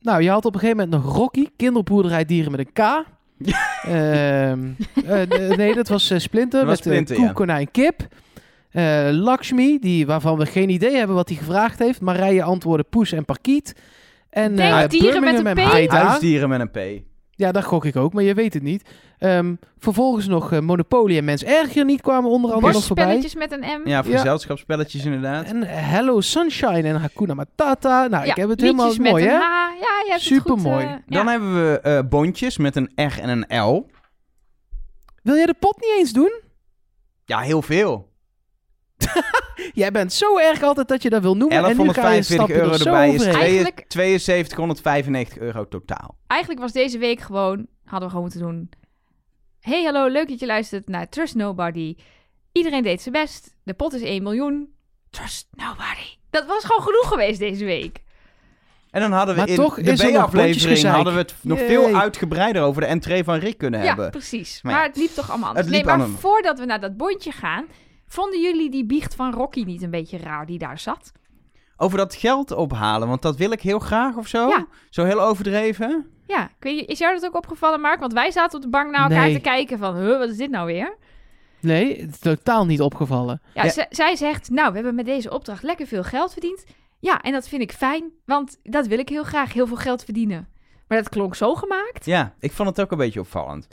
Nou, je had op een gegeven moment nog Rocky, kinderboerderij dieren met een K. Ehm, eh, nee, dat was Splinter Dat was met Splinter, koe, ja. konijn, kip. Eh, Lakshmi, die, waarvan we geen idee hebben wat hij gevraagd heeft. Marije antwoordde Poes en Parkiet. En Denk eh, dieren met een en P? Haida. Huisdieren met een P. Ja, dat gok ik ook, maar je weet het niet. Ehm, vervolgens nog eh, Monopoly en Mens Erger niet kwamen onder andere nog voorbij. Borstspelletjes met een M. Ja, voor Ja. gezelschapsspelletjes inderdaad. En Hello Sunshine en Hakuna Matata. Nou, ik heb het helemaal mooi, een hè? Ja, je hebt Supermooi. het goed. eh, Dan ja. hebben we eh, bondjes met een R en een L. Wil jij de pot niet eens doen? Ja, heel veel. Jij bent zo erg altijd dat je dat wil noemen. En nu ga je 1145 stappen euro er erbij is Eigenlijk- 7295 euro totaal. Eigenlijk was deze week gewoon, hadden we gewoon moeten doen. Hey, hallo, leuk dat je luistert naar Trust Nobody. Iedereen deed zijn best. De pot is 1 miljoen. Trust Nobody. Dat was gewoon genoeg geweest deze week. En dan hadden we Maar in toch de er B-aflevering hadden we het nog veel uitgebreider over de entree van Rick kunnen Ja, hebben. precies. Maar Maar, ja, het liep toch allemaal anders. het liep nee, maar voordat we naar dat bondje gaan... vonden jullie die biecht van Rocky niet een beetje raar die daar zat? Over dat geld ophalen, want dat wil ik heel graag of zo. Ja. Zo heel overdreven. Ja, ik weet niet, is jou dat ook opgevallen, Mark? Want wij zaten op de bank naar elkaar Nee. te kijken van... Huh, wat is dit nou weer? Nee, het is totaal niet opgevallen. Ja, Ja. zij zegt, nou, we hebben met deze opdracht lekker veel geld verdiend. Ja, en dat vind ik fijn, want dat wil ik heel graag, heel veel geld verdienen. Maar dat klonk zo gemaakt. Ja, ik vond het ook een beetje opvallend.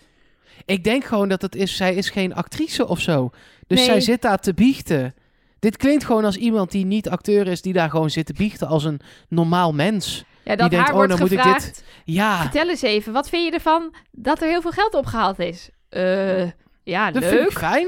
Ik denk gewoon dat het is, zij is geen actrice of zo. Dus Nee. zij zit daar te biechten. Dit klinkt gewoon als iemand die niet acteur is, die daar gewoon zit te biechten als een normaal mens. Ja, dat denkt, haar oh, wordt dan moet ik gevraagd, Ja, vertel eens even, wat vind je ervan dat er heel veel geld opgehaald is? Eh, ja, dat leuk. vind ik fijn.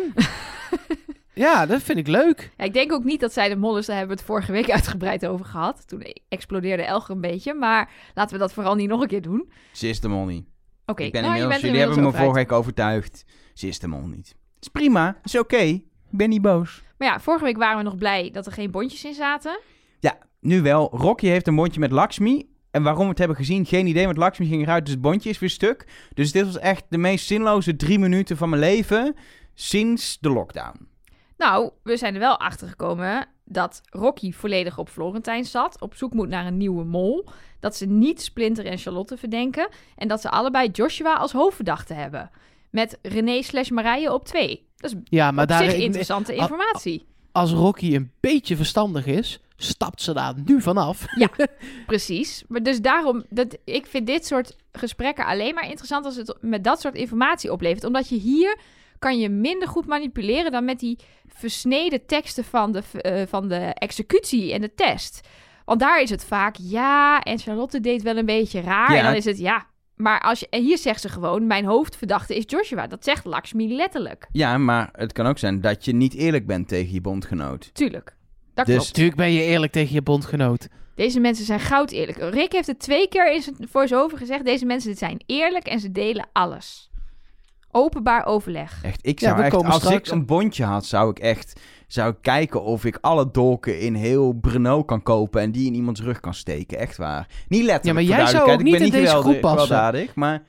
ja, dat vind ik leuk. Ja, ik denk ook niet dat zij de molles, daar hebben we het vorige week uitgebreid over gehad. Toen explodeerde Elger een beetje, maar laten we dat vooral niet nog een keer doen. Ze is de mol niet. Oké, ik ben nou, je inmiddels, bent jullie hebben me vorige week overtuigd. Ze is de mol niet. Is prima, is oké. Ik ben niet boos. Maar ja, vorige week waren we nog blij dat er geen bondjes in zaten. Ja, nu wel. Rocky heeft een bondje met Lakshmi. En waarom we het hebben gezien, geen idee. Want Lakshmi ging eruit, dus het bondje is weer stuk. Dus dit was echt de meest zinloze drie minuten van mijn leven sinds de lockdown. Nou, we zijn er wel achter gekomen dat Rocky volledig op Florentijn zat, op zoek moet naar een nieuwe mol. Dat ze niet Splinter en Charlotte verdenken. En dat ze allebei Joshua als hoofdverdachte hebben. Met René slash Marije op twee. Dat is Ja, maar op daar, zich interessante informatie. als Rocky een beetje verstandig is, stapt ze daar nu vanaf. Precies. Maar dus daarom, dat, ik vind dit soort gesprekken alleen maar interessant als het met dat soort informatie oplevert. Omdat je hier kan je minder goed manipuleren dan met die versneden teksten van de, eh, van de executie en de test. Want daar is het vaak ja, en Charlotte deed wel een beetje raar. Ja. En dan is het ja. Maar als je, en hier zegt ze gewoon, mijn hoofdverdachte is Joshua. Dat zegt Lakshmi letterlijk. Ja, maar het kan ook zijn dat je niet eerlijk bent tegen je bondgenoot. Tuurlijk. Dat Dus- klopt. Natuurlijk ben je eerlijk tegen je bondgenoot. Deze mensen zijn goud eerlijk. Rick heeft het twee keer in zijn voice-over gezegd. Deze mensen zijn eerlijk en ze delen alles. Openbaar overleg. Echt, ik Ja, zou echt, komen als straks- ik een bondje had, zou ik echt zou ik kijken of ik alle dolken in heel Brno kan kopen en die in iemands rug kan steken. Echt waar. Niet letterlijk. Ja, maar jij zou ook niet in deze geweldig- groep passen. maar...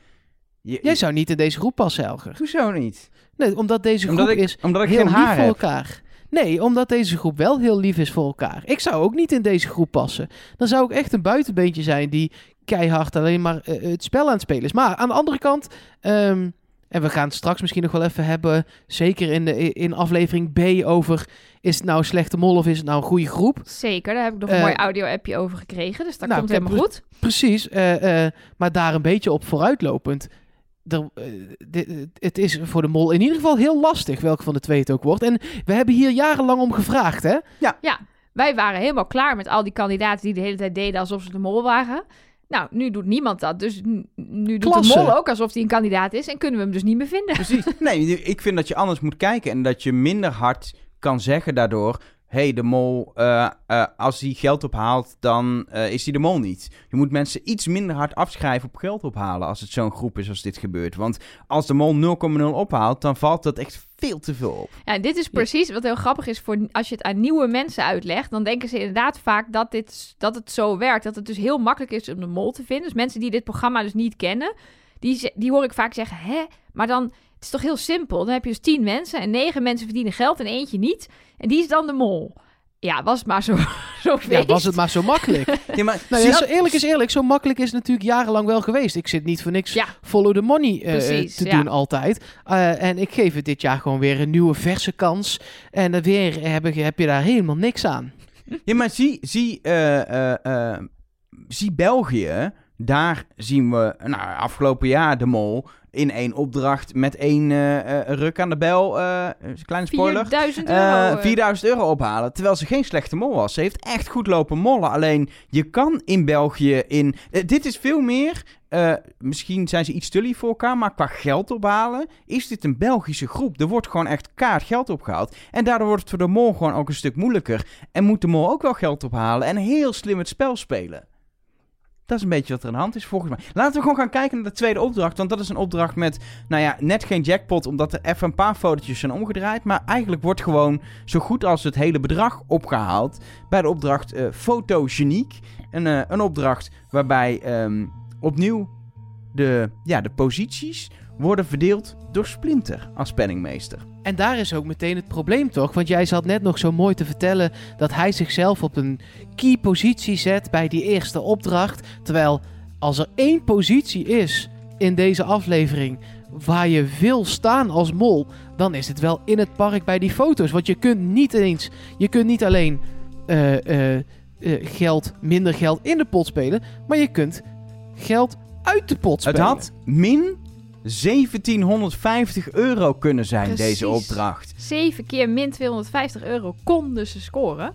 Je, Jij zou niet in deze groep passen, Elger. Hoezo niet? Nee, omdat deze groep Omdat ik, is omdat ik heel geen lief haar voor heb. elkaar. Nee, omdat deze groep wel heel lief is voor elkaar. Ik zou ook niet in deze groep passen. Dan zou ik echt een buitenbeentje zijn die keihard alleen maar eh, het spel aan het spelen is. Maar aan de andere kant, ehm, en we gaan het straks misschien nog wel even hebben, zeker in, de, in aflevering B over, is het nou een slechte mol of is het nou een goede groep? Zeker, daar heb ik nog een Eh, mooi audio-appje over gekregen. Dus dat nou, komt helemaal goed. Precies, eh, eh, maar daar een beetje op vooruitlopend. Er, dit- het is voor de mol in ieder geval heel lastig welke van de twee het ook wordt. En we hebben hier jarenlang om gevraagd, hè? Wij waren helemaal klaar met al die kandidaten die de hele tijd deden alsof ze de mol waren. Nou, nu doet niemand dat. Dus nu doet Klasse. de mol ook alsof hij een kandidaat is. En kunnen we hem dus niet meer vinden. Precies. Nee, ik vind dat je anders moet kijken en dat je minder hard kan zeggen daardoor... Hé, hey, de mol, eh, eh, als hij geld ophaalt, dan eh, is hij de mol niet. Je moet mensen iets minder hard afschrijven op geld ophalen als het zo'n groep is als dit gebeurt. Want als de mol 0,0 ophaalt, dan valt dat echt veel te veel op. Ja, dit is precies wat heel grappig is voor als je het aan nieuwe mensen uitlegt. Dan denken ze inderdaad vaak dat, dit, dat het zo werkt. Dat het dus heel makkelijk is om de mol te vinden. Dus mensen die dit programma dus niet kennen, die, die hoor ik vaak zeggen: hè, maar dan. Het is toch heel simpel. Dan heb je dus tien mensen en negen mensen verdienen geld en eentje niet. En die is dan de mol. Ja, was het maar zo, zo Ja, was het maar zo makkelijk. Ja, maar nou zie ja, zo eerlijk is eerlijk. Zo makkelijk is het natuurlijk jarenlang wel geweest. Ik zit niet voor niks Ja. follow the money eh, Precies, te ja. doen altijd. Eh, en ik geef het dit jaar gewoon weer een nieuwe verse kans. En dan weer heb, ik, heb je daar helemaal niks aan. Ja, maar zie, zie, eh, eh, eh, zie België. Daar zien we nou, afgelopen jaar de mol in één opdracht met één eh, eh, ruk aan de bel. eh kleine spoiler. 4000 eh, euro. eh. 4000 euro ophalen. Terwijl ze geen slechte mol was. Ze heeft echt goed lopen mollen. Alleen je kan in België in. dit is veel meer. misschien zijn ze iets te lief voor elkaar. Maar qua geld ophalen. Is dit een Belgische groep? Er wordt gewoon echt kaart geld opgehaald. En daardoor wordt het voor de mol gewoon ook een stuk moeilijker. En moet de mol ook wel geld ophalen. En heel slim het spel spelen. Dat is een beetje wat er aan de hand is, volgens mij. Laten we gewoon gaan kijken naar de tweede opdracht. Want dat is een opdracht met, nou ja, net geen jackpot. Omdat er even een paar fotootjes zijn omgedraaid. Maar eigenlijk wordt gewoon zo goed als het hele bedrag opgehaald. Bij de opdracht eh Fotogeniek. Een, eh, een opdracht waarbij ehm, opnieuw de, ja, de posities worden verdeeld door Splinter als penningmeester. En daar is ook meteen het probleem toch? Want jij zat net nog zo mooi te vertellen dat hij zichzelf op een key positie zet bij die eerste opdracht. Terwijl als er één positie is in deze aflevering waar je wil staan als mol, dan is het wel in het park bij die foto's. Want je kunt niet eens, je kunt niet alleen eh, eh, eh, geld, minder geld in de pot spelen, maar je kunt geld uit de pot Het spelen. had min 1750 euro kunnen zijn, Precies. deze opdracht. 7 keer min 250 euro konden ze scoren.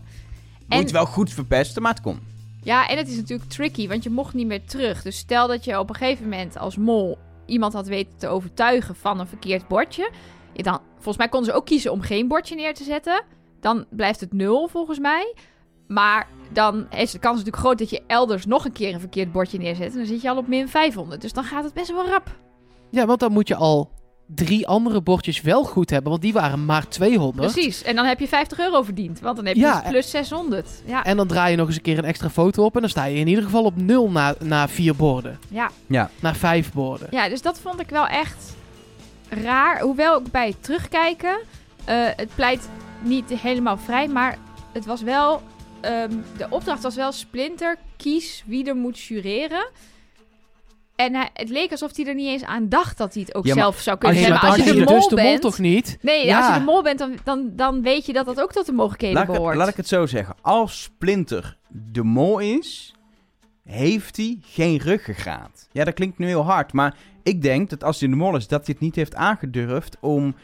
Moet wel goed verpesten, maar het kon. Ja, en het is natuurlijk tricky, want je mocht niet meer terug. Dus stel dat je op een gegeven moment als mol iemand had weten te overtuigen van een verkeerd bordje. Dan, volgens mij konden ze ook kiezen om geen bordje neer te zetten. Dan blijft het nul, volgens mij. Maar dan is de kans natuurlijk groot dat je elders nog een keer een verkeerd bordje neerzet. En dan zit je al op min 500. Dus dan gaat het best wel rap. Ja, want dan moet je al drie andere bordjes wel goed hebben, want die waren maar 200. Precies. En dan heb je 50 euro verdiend. Want dan heb je Ja, dus plus 600. Ja, En dan draai je nog eens een keer een extra foto op en dan sta je in ieder geval op nul na, na vier borden. ja. Na vijf borden. Ja, dus dat vond ik wel echt raar. Hoewel ik bij het terugkijken, eh, het pleit niet helemaal vrij, maar het was wel, ehm, de opdracht was wel Splinter, kies wie er moet jureren. En hij, het leek alsof hij er niet eens aan dacht dat hij het ook Ja, zelf zou kunnen als je- hebben. Als je als de mol dus de mol bent... toch niet? Nee, Ja. als je de mol bent, dan, dan, dan weet je dat dat ook tot de mogelijkheden Laat ik, het, behoort. laat ik het zo zeggen. Als Splinter de mol is, heeft hij geen ruggengraat. Ja, dat klinkt nu heel hard, maar ik denk dat als hij de mol is, dat hij het niet heeft aangedurfd om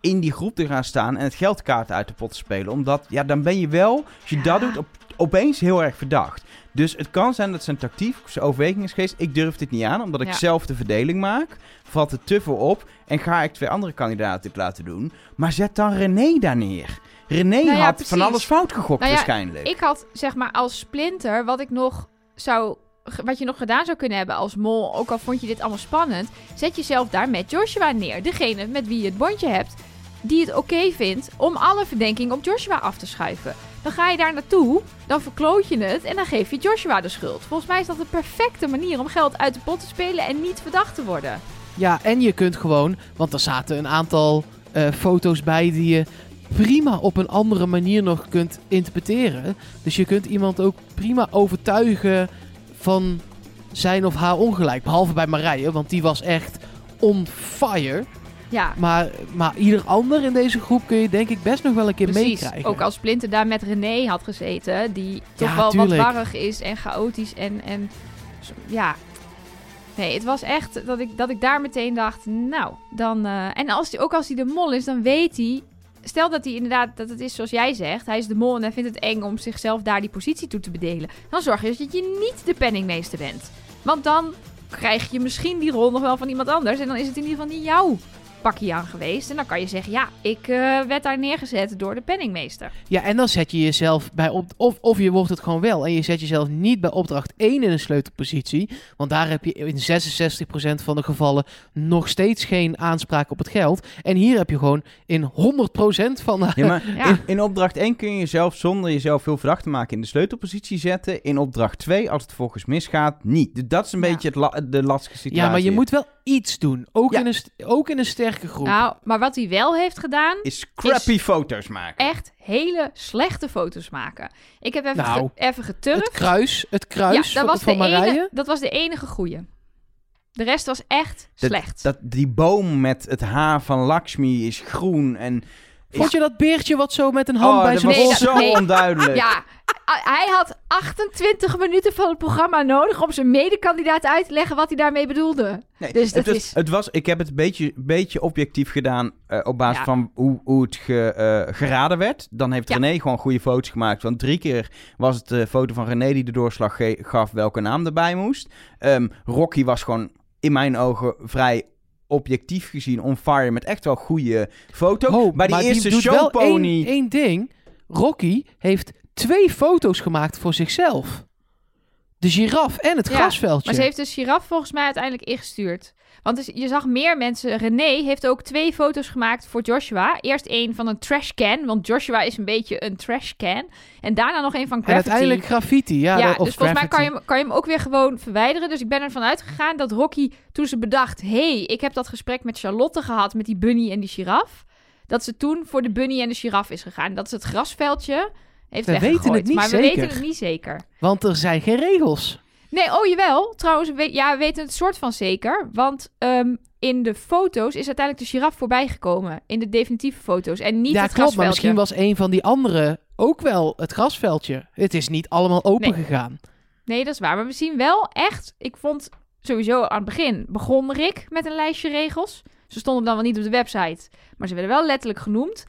in die groep te gaan staan en het geldkaart uit de pot te spelen. Omdat, ja, dan ben je wel, als je Ja. dat doet, op, opeens heel erg verdacht. Dus het kan zijn dat zijn tactiek, zijn overweging is geweest. Ik durf dit niet aan, omdat ik Ja. zelf de verdeling maak. Valt het te veel op en ga ik twee andere kandidaten dit laten doen. Maar zet dan René daar neer. René Nou ja, had precies. van alles fout gegokt Nou ja, waarschijnlijk. Ik had zeg maar als Splinter, wat ik nog zou. Wat je nog gedaan zou kunnen hebben als mol, ook al vond je dit allemaal spannend, zet jezelf daar met Joshua neer. Degene met wie je het bondje hebt, die het oké vindt om alle verdenking op Joshua af te schuiven. Dan ga je daar naartoe, dan verkloot je het en dan geef je Joshua de schuld. Volgens mij is dat de perfecte manier om geld uit de pot te spelen en niet verdacht te worden. Ja, en je kunt gewoon, want er zaten een aantal eh, foto's bij die je prima op een andere manier nog kunt interpreteren. Dus je kunt iemand ook prima overtuigen van zijn of haar ongelijk. Behalve bij Marije, want die was echt on fire. Ja, Maar, maar ieder ander in deze groep kun je denk ik best nog wel een keer Precies. meekrijgen. Ook als Splinter daar met René had gezeten, die toch Ja, wel tuurlijk. wat warrig is en chaotisch en, en ja. Nee, het was echt dat ik, dat ik daar meteen dacht, nou, dan... eh, en als die, ook als hij de mol is, dan weet hij... Stel dat hij inderdaad, dat het is zoals jij zegt, hij is de mol en hij vindt het eng om zichzelf daar die positie toe te bedelen. Dan zorg je dat je niet de penningmeester bent. Want dan krijg je misschien die rol nog wel van iemand anders. En dan is het in ieder geval niet jouw pakje aan geweest. En dan kan je zeggen, ja, ik eh, werd daar neergezet door de penningmeester. Ja, en dan zet je jezelf bij op of, of je wordt het gewoon wel en je zet jezelf niet bij opdracht 1 in een sleutelpositie, want daar heb je in 66% van de gevallen nog steeds geen aanspraak op het geld. En hier heb je gewoon in 100% van de Ja, maar Ja. in, in opdracht 1 kun je jezelf zonder jezelf veel verdacht te maken in de sleutelpositie zetten. In opdracht 2, als het volgens misgaat, niet. Dus dat is een Ja. beetje het la- de lastige situatie. Ja, maar je moet wel iets doen, ook, Ja. in, een, ook in een sterke groep. Nou, maar wat hij wel heeft gedaan, Is crappy foto's maken. echt hele slechte foto's maken. Ik heb even, Nou, ge- even geturfd. het kruis, het kruis ja, dat van, was, de van Marije. enige, dat was de enige goeie. De rest was echt Dat- slecht. Dat, die boom met het haar van Lakshmi is groen en... Vond je dat beertje wat zo met een hand oh, bij zijn Nee, zo nee. onduidelijk. Ja, hij had 28 minuten van het programma nodig om zijn medekandidaat uit te leggen wat hij daarmee bedoelde. Nee, Dus dat het, was, is- het was, ik heb het een beetje, beetje objectief gedaan eh, op basis Ja. van hoe, hoe het ge- eh, geraden werd. Dan heeft Ja. René gewoon goede foto's gemaakt. Want drie keer was het de foto van René die de doorslag ge- gaf welke naam erbij moest. Ehm, Rocky was gewoon in mijn ogen vrij objectief gezien on fire met echt wel goede foto's. Oh, Bij die maar eerste doet wel showpony... één, één ding. Rocky heeft twee foto's gemaakt voor zichzelf. De giraf en het Ja, grasveldje. Maar ze heeft de giraf volgens mij uiteindelijk ingestuurd. Want dus je zag meer mensen. René heeft ook twee foto's gemaakt voor Joshua. Eerst één van een trashcan, want Joshua is een beetje een trashcan. En daarna nog één van en graffiti. uiteindelijk graffiti. Ja, Ja, of dus volgens mij kan je, kan je hem ook weer gewoon verwijderen. Dus ik ben ervan uitgegaan dat Rocky, toen ze bedacht... hey, ik heb dat gesprek met Charlotte gehad met die bunny en die giraf... dat ze toen voor de bunny en de giraf is gegaan. Dat ze het grasveldje heeft We weten het niet maar we zeker. weten het niet zeker. Want er zijn geen regels. Nee, oh jawel. Trouwens, we, ja, we weten het soort van zeker. Want ehm, in de foto's is uiteindelijk de giraf voorbijgekomen. In de definitieve foto's. En niet ja, het klopt. Maar misschien was een van die anderen ook wel het grasveldje. Het is niet allemaal open Nee. gegaan. Nee, dat is waar. Maar we zien wel echt... Ik vond sowieso aan het begin... begon Rick met een lijstje regels. Ze stonden dan wel niet op de website. Maar ze werden wel letterlijk genoemd.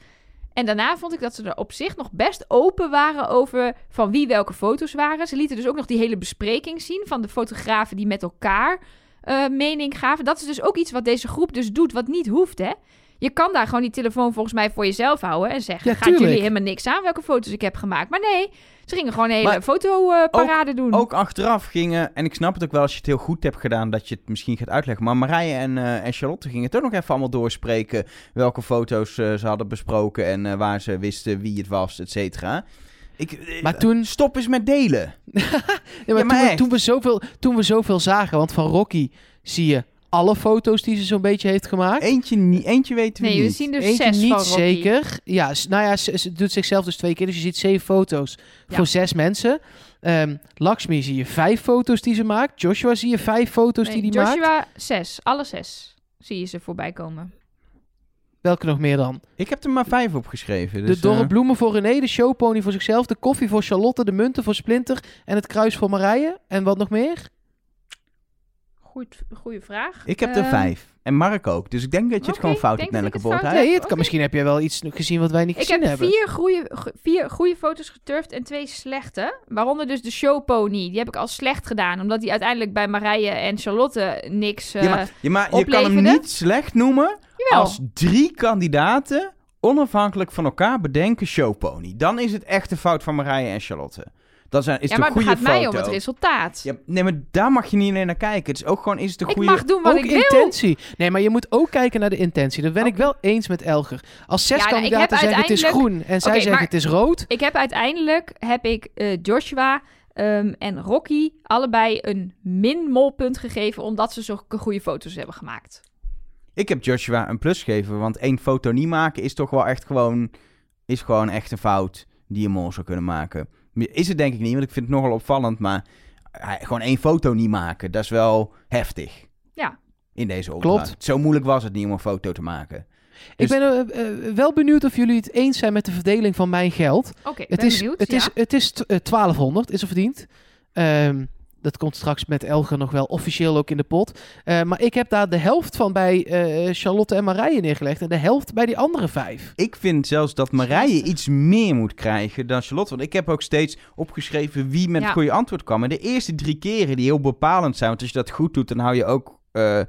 En daarna vond ik dat ze er op zich nog best open waren over van wie welke foto's waren. Ze lieten dus ook nog die hele bespreking zien van de fotografen die met elkaar eh, mening gaven. Dat is dus ook iets wat deze groep dus doet, wat niet hoeft, hè. Je kan daar gewoon die telefoon volgens mij voor jezelf houden en zeggen... Ja, gaat jullie helemaal niks aan welke foto's ik heb gemaakt. Maar nee, ze gingen gewoon een hele Maar fotoparade doen. Ook achteraf gingen, en ik snap het ook wel als je het heel goed hebt gedaan, dat je het misschien gaat uitleggen. Maar Marije en, eh, en Charlotte gingen ook nog even allemaal doorspreken. Welke foto's eh, ze hadden besproken en eh, waar ze wisten wie het was, et cetera. Ik, Maar toen- Stop eens met delen. Ja, maar, Ja, maar toen, toen, we zoveel, toen we zoveel zagen, want van Rocky zie je alle foto's die ze zo'n beetje heeft gemaakt. Eentje, niet, eentje weten we nee, we niet. zien dus Eentje zes niet van Rocky. zeker. Ja, nou ja, ze, ze doet zichzelf dus twee keer. Dus je ziet zeven foto's Ja. voor zes mensen. Ehm Lakshmi zie je vijf foto's die ze maakt. Joshua zie je vijf foto's Nee, die hij maakt. Joshua, zes. Alle zes zie je ze voorbij komen. Welke nog meer dan? Ik heb er maar vijf opgeschreven. Dus, de dorre eh, bloemen voor René, de showpony voor zichzelf, de koffie voor Charlotte, de munten voor Splinter en het kruis voor Marije. En wat nog meer? Goed, goede vraag. ik heb er Ehm, vijf. En Mark ook. Dus ik denk dat je het gewoon fout ik hebt, Nelleke ik. Nee, het kan, misschien heb jij wel iets gezien wat wij niet Ik gezien heb hebben. vier goede, go- vier goede foto's geturfd en twee slechte. Waaronder dus de showpony. Die heb ik al slecht gedaan. Omdat die uiteindelijk bij Marije en Charlotte niks... eh Ja, maar, ja, maar je kan hem niet slecht noemen jawel. als drie kandidaten onafhankelijk van elkaar bedenken showpony. Dan is het echt de fout van Marije en Charlotte. Zijn, is ja, de maar het gaat mij om het resultaat. Ja, nee, maar daar mag je niet alleen naar kijken. Het is ook gewoon, is het de ik goede... mag doen wat ook ik wil. intentie. Nee, maar je moet ook kijken naar de intentie. Dat ben ik Oké. wel eens met Elger. Als zes Ja, nou, ik kandidaten zeggen het is groen en zij zeggen het is rood. Ik heb uiteindelijk heb ik eh, Joshua ehm, en Rocky allebei een min-molpunt gegeven. Omdat ze zulke goede foto's hebben gemaakt. Ik heb Joshua een plus gegeven, want één foto niet maken is toch wel echt gewoon... Is gewoon echt een fout die je mol zou kunnen maken. Is het denk ik niet, want ik vind het nogal opvallend, maar... hij- Gewoon één foto niet maken, dat is wel heftig. Ja. In deze opdracht. Klopt. Zo moeilijk was het niet om een foto te maken. Ik Dus- ben eh, eh, wel benieuwd of jullie het eens zijn met de verdeling van mijn geld. Oké, Het ben is, benieuwd. het, ja. is, het is t- eh, 1200, is er verdiend. Ehm, Dat komt straks met Elger nog wel officieel ook in de pot. Eh, maar ik heb daar de helft van bij eh, Charlotte en Marije neergelegd. En de helft bij die andere vijf. Ik vind zelfs dat Marije iets meer moet krijgen dan Charlotte. Want ik heb ook steeds opgeschreven wie met Ja. het goede antwoord kwam. En de eerste drie keren die heel bepalend zijn. Want als je dat goed doet, dan hou je ook eh, eh,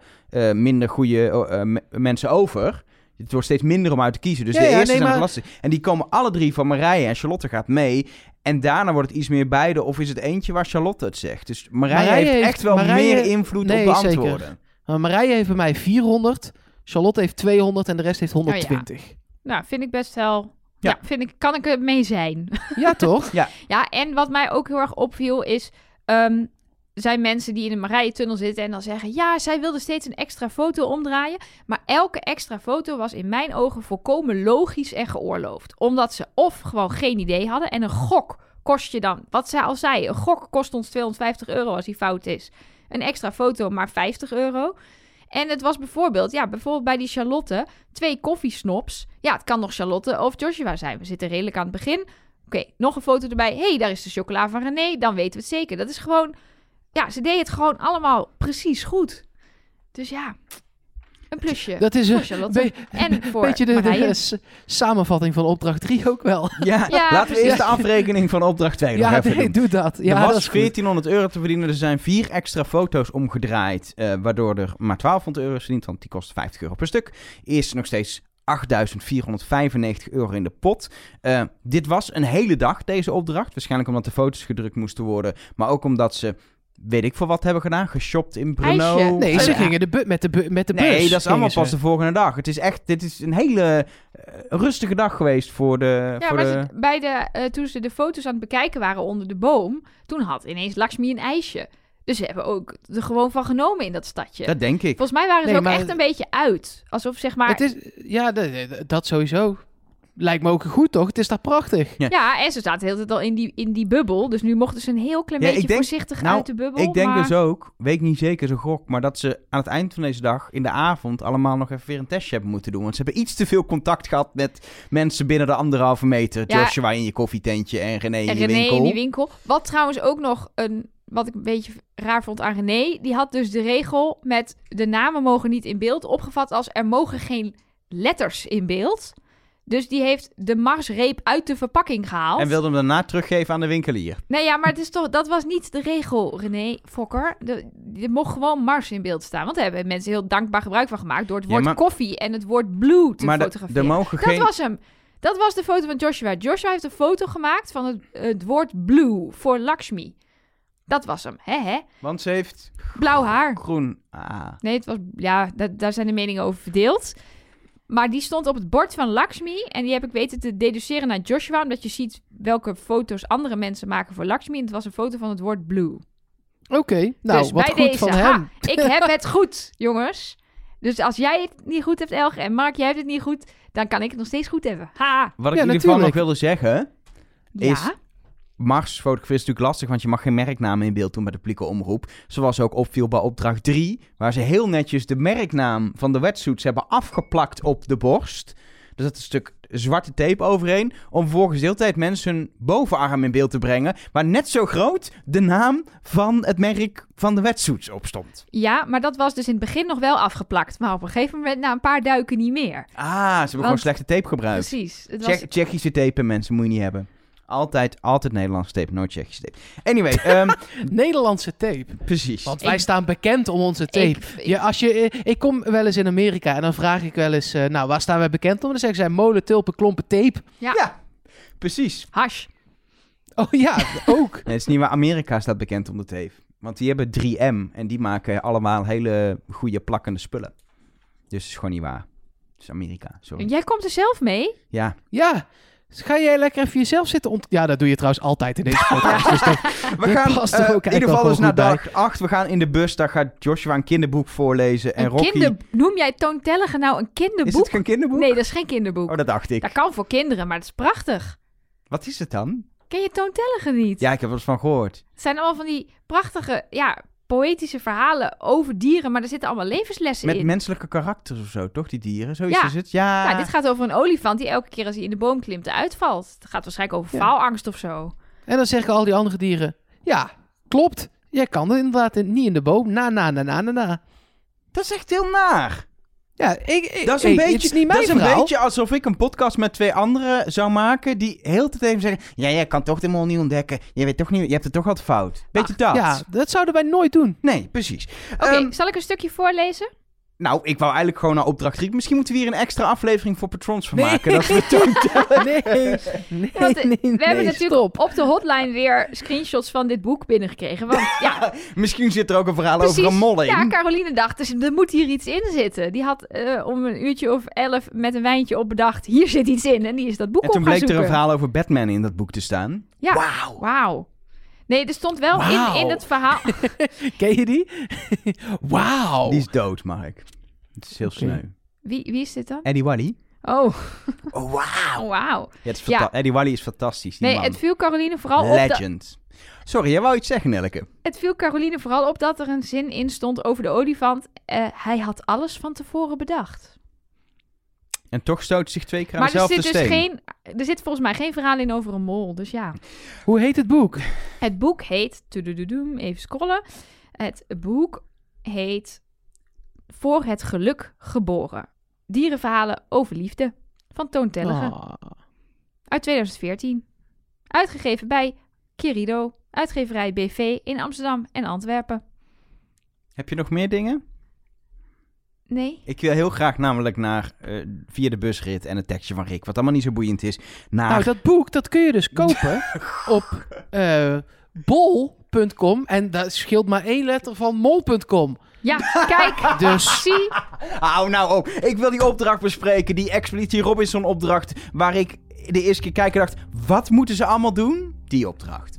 minder goede me- mensen over. Het wordt steeds minder om uit te kiezen. Dus Ja, de ja, eerste nee, zijn maar- lastig. En die komen alle drie van Marije. En Charlotte gaat mee. En daarna wordt het iets meer beide. Of is het eentje waar Charlotte het zegt. Dus Marije, Marije heeft heeft- echt wel Marije- meer invloed Nee, op de zeker. antwoorden. Maar Marije heeft bij mij 400. Charlotte heeft 200 en de rest heeft 120. Nou, vind ik best wel... Ja. Ja, vind ik, kan ik er mee zijn. ja. toch? Ja, en wat mij ook heel erg opviel is... ehm, zijn mensen die in de Marije-tunnel zitten en dan zeggen... Ja, zij wilde steeds een extra foto omdraaien. Maar elke extra foto was in mijn ogen volkomen logisch en geoorloofd. Omdat ze of gewoon geen idee hadden. En een gok kost je dan... Wat zij al zei, een gok kost ons 250 euro als die fout is. Een extra foto maar 50 euro. En het was bijvoorbeeld, ja, bijvoorbeeld bij die Charlotte... Twee koffiesnops. Ja, het kan nog Charlotte of Joshua zijn. We zitten redelijk aan het begin. Oké, nog een foto erbij. hey, daar is de chocola van René. Dan weten we het zeker. Dat is gewoon... Ja, ze deed het gewoon allemaal precies goed. Dus ja, een plusje. Dat is een Charlotte. be- en voor beetje de, samenvatting van opdracht 3 ook wel. Ja, Ja, laten we eerst de afrekening van opdracht 2 nog Ja, even nee, doen. doe dat. Ja, er dat was is goed. 1400 euro te verdienen. Er zijn vier extra foto's omgedraaid. eh, waardoor er maar 1200 euro is verdiend. Want die kost 50 euro per stuk. Is nog steeds 8.495 euro in de pot. Eh, dit was een hele dag, deze opdracht. Waarschijnlijk omdat de foto's gedrukt moesten worden. Maar ook omdat ze, weet ik veel wat hebben gedaan. Geshopt in Brno. IJsje. Nee, ze gingen de bu- met, de bu- met de bus. Nee, dat is allemaal pas ze. de volgende dag. Het is echt, dit is een hele eh, rustige dag geweest voor de... Ja, voor maar de... ze- bij de, eh, toen ze de foto's aan het bekijken waren onder de boom... toen had ineens Lakshmi een ijsje. Dus ze hebben ook er gewoon van genomen in dat stadje. Dat denk ik. Volgens mij waren ze Nee, ook maar- echt een beetje uit. Alsof zeg maar... Het is, ja, dat sowieso. Lijkt me ook goed, toch? Het is daar prachtig. Ja. Ja, en ze zaten de hele tijd al in die, in die bubbel. Dus nu mochten ze een heel klein Ja, beetje denk- voorzichtig nou, uit de bubbel. Ik denk maar... dus ook, weet ik niet zeker zo gok, maar dat ze aan het eind van deze dag, in de avond, allemaal nog even weer een testje hebben moeten doen. Want ze hebben iets te veel contact gehad met mensen binnen de anderhalve meter. Ja. Joshua in je koffietentje en René in En je René winkel. in die winkel. Wat trouwens ook nog een... Wat ik een beetje raar vond aan René. Die had dus de regel met de namen mogen niet in beeld opgevat als er mogen geen letters in beeld. Dus die heeft de marsreep uit de verpakking gehaald. En wilde hem daarna teruggeven aan de winkelier. Nee, ja, maar het is toch, dat was niet de regel, René Fokker. Er mocht gewoon Mars in beeld staan. Want daar hebben mensen heel dankbaar gebruik van gemaakt... door het Ja, woord maar- koffie en het woord blue te maar de- fotograferen. er Dat was hem. Dat was de foto van Joshua. Joshua heeft een foto gemaakt van het, het woord blue voor Lakshmi. Dat was hem, hè hè? Want ze heeft Blauw haar. groen... Ah. Nee, het was... Ja, da- daar zijn de meningen over verdeeld. Maar die stond op het bord van Lakshmi. En die heb ik weten te deduceren naar Joshua. Omdat je ziet welke foto's andere mensen maken voor Lakshmi. En het was een foto van het woord blue. Oké, nou, dus wat bij goed deze, van ha, hem. ik heb het goed, jongens. Dus als jij het niet goed hebt, Elge, en Mark, jij hebt het niet goed, dan kan ik het nog steeds goed hebben. Ha! Wat ik Ja, in ieder geval nog wilde zeggen... Ja, Is- Mars fotograferen is natuurlijk lastig, want je mag geen merknaam in beeld doen bij de publieke omroep. Zoals ook opviel bij opdracht 3, waar ze heel netjes de merknaam van de wetsuits hebben afgeplakt op de borst. Er zat een stuk zwarte tape overheen, om vervolgens de hele tijd mensen hun bovenarm in beeld te brengen, waar net zo groot de naam van het merk van de wetsuits op stond. ja, maar dat was dus in het begin nog wel afgeplakt. Maar op een gegeven moment, na een paar duiken, niet meer. Ah, ze hebben gewoon slechte tape gebruikt. Precies. Het was... Tsje- Tsjechische tape, mensen, moet je niet hebben. Altijd, altijd Nederlandse tape, nooit Tsjechische tape. Anyway, ehm, Nederlandse tape. precies. Want Ik- wij staan bekend om onze tape. Ik, ik- Ja, als je, eh, ik kom wel eens in Amerika en dan vraag ik wel eens, eh, nou, waar staan wij bekend om? Dan zeggen zij molen, tulpen, klompen, tape. Ja, precies. Hash. Oh ja, ook. Nee, het is niet waar Amerika staat bekend om de tape. Want die hebben 3M en die maken allemaal hele goede plakkende spullen. Dus het is gewoon niet waar. Het is Amerika, sorry. Jij komt er zelf mee? Ja, Ja. Dus ga jij lekker even jezelf zitten ont... Ja, dat doe je trouwens altijd in deze podcast. dus dat- we gaan ook in ieder geval dus naar dag 8. We gaan in de bus, daar gaat Joshua een kinderboek voorlezen. En een Rocky... kinder... Noem jij Toontellige nou een Is kinderboek? het geen kinderboek? Nee, dat is geen kinderboek. Oh, dat dacht ik. Dat kan voor kinderen, maar dat is prachtig. Wat is het dan? Ken je Toontellige niet? Ja, ik heb er eens van gehoord. Het zijn allemaal van die prachtige, ja, poëtische verhalen over dieren, maar er zitten allemaal levenslessen Met in. menselijke karakters of zo, toch? Die dieren, zoiets Ja. is het. Ja. Nou, dit gaat over een olifant die elke keer als hij in de boom klimt uitvalt. Het gaat waarschijnlijk over Ja. faalangst of zo. en dan zeggen al die andere dieren, ja, klopt. Jij kan er inderdaad in- niet in de boom. Na, na, na, na, na, na. Dat is echt heel naar. Ja, ik, ik, Dat is een, beetje, is niet mijn dat is een verhaal. beetje alsof ik een podcast met twee anderen zou maken die heel de tijd even zeggen... Ja, jij kan toch de mol niet ontdekken. Je, weet toch niet, je hebt het toch wat fout. Beetje dat. Ja, dat zouden wij nooit doen. Nee, precies. Oké, Ehm, zal ik een stukje voorlezen? Nou, ik wou eigenlijk gewoon naar opdracht 3. Misschien moeten we hier een extra aflevering voor patrons van Nee. maken. Dat we Nee, nee, Want, eh, nee, we hebben nee, natuurlijk stop. op de hotline weer screenshots van dit boek binnengekregen. Want ja, Misschien zit er ook een verhaal precies. over een mol in. Ja, Caroline dacht, dus er moet hier iets in zitten. Die had eh, om een uurtje of elf met een wijntje op bedacht, hier zit iets in. En die is dat boek en op toen gaan bleek er een verhaal over Batman in dat boek te staan. Ja. Wauw. Wauw. Nee, er stond wel in, in het verhaal... Ken je die? Wauw. Die is dood, Mark. Het is heel sneu. Wie, wie is dit dan? Eddie Wally? Oh, Oh, wauw. wauw. Ja, Eddie Wally is fantastisch, die Nee, man. het viel Caroline vooral op... Legend. Sorry, jij wou iets zeggen, Nelke. Het viel Caroline vooral op dat er een zin in stond over de olifant. Eh, hij had alles van tevoren bedacht. En toch stoot zich twee keer aan Maar er dezelfde zit dus steen. geen, er zit volgens mij geen verhaal in over een mol. Dus ja. Hoe heet het boek? Het boek heet. tudududoem, Even scrollen. Het boek heet. Voor het geluk geboren. Dierenverhalen over liefde. Van Toon Tellige. Ah. Uit 2014. Uitgegeven bij Querido. Uitgeverij BV in Amsterdam en Antwerpen. Heb je nog meer dingen? Nee. Ik wil heel graag namelijk naar, eh, via de busrit en het tekstje van Rick, wat allemaal niet zo boeiend is, naar... Nou, dat boek, dat kun je dus kopen op eh, bol.com. En dat scheelt maar één letter van mol.com. Ja, kijk. Dus Zie. Hou nou op. Ik wil die opdracht bespreken, die Expeditie Robinson opdracht, waar ik de eerste keer kijken dacht, wat moeten ze allemaal doen? Die opdracht.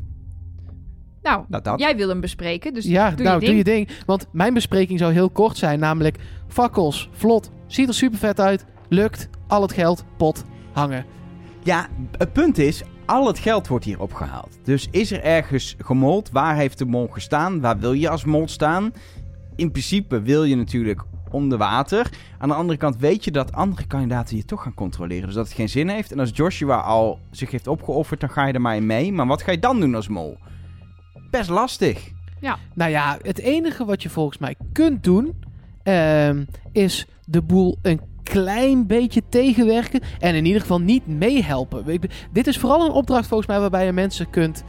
Nou, Nou, dat. jij wil hem bespreken, dus ja, doe nou je doe ding. je ding. Want mijn bespreking zou heel kort zijn. Namelijk fakkels, vlot, ziet er super vet uit, lukt, al het geld, pot, hangen. Ja, het punt is, al het geld wordt hier opgehaald. Dus is er ergens gemold? Waar heeft de mol gestaan? Waar wil je als mol staan? In principe wil je natuurlijk onder water. Aan de andere kant weet je dat andere kandidaten je toch gaan controleren. Dus dat het geen zin heeft. En als Joshua al zich heeft opgeofferd, dan ga je er maar in mee. Maar wat ga je dan doen als mol? Best lastig. Nou ja, het enige wat je volgens mij kunt doen, ehm, is de boel een klein beetje tegenwerken en in ieder geval niet meehelpen. Dit is vooral een opdracht volgens mij waarbij je mensen kunt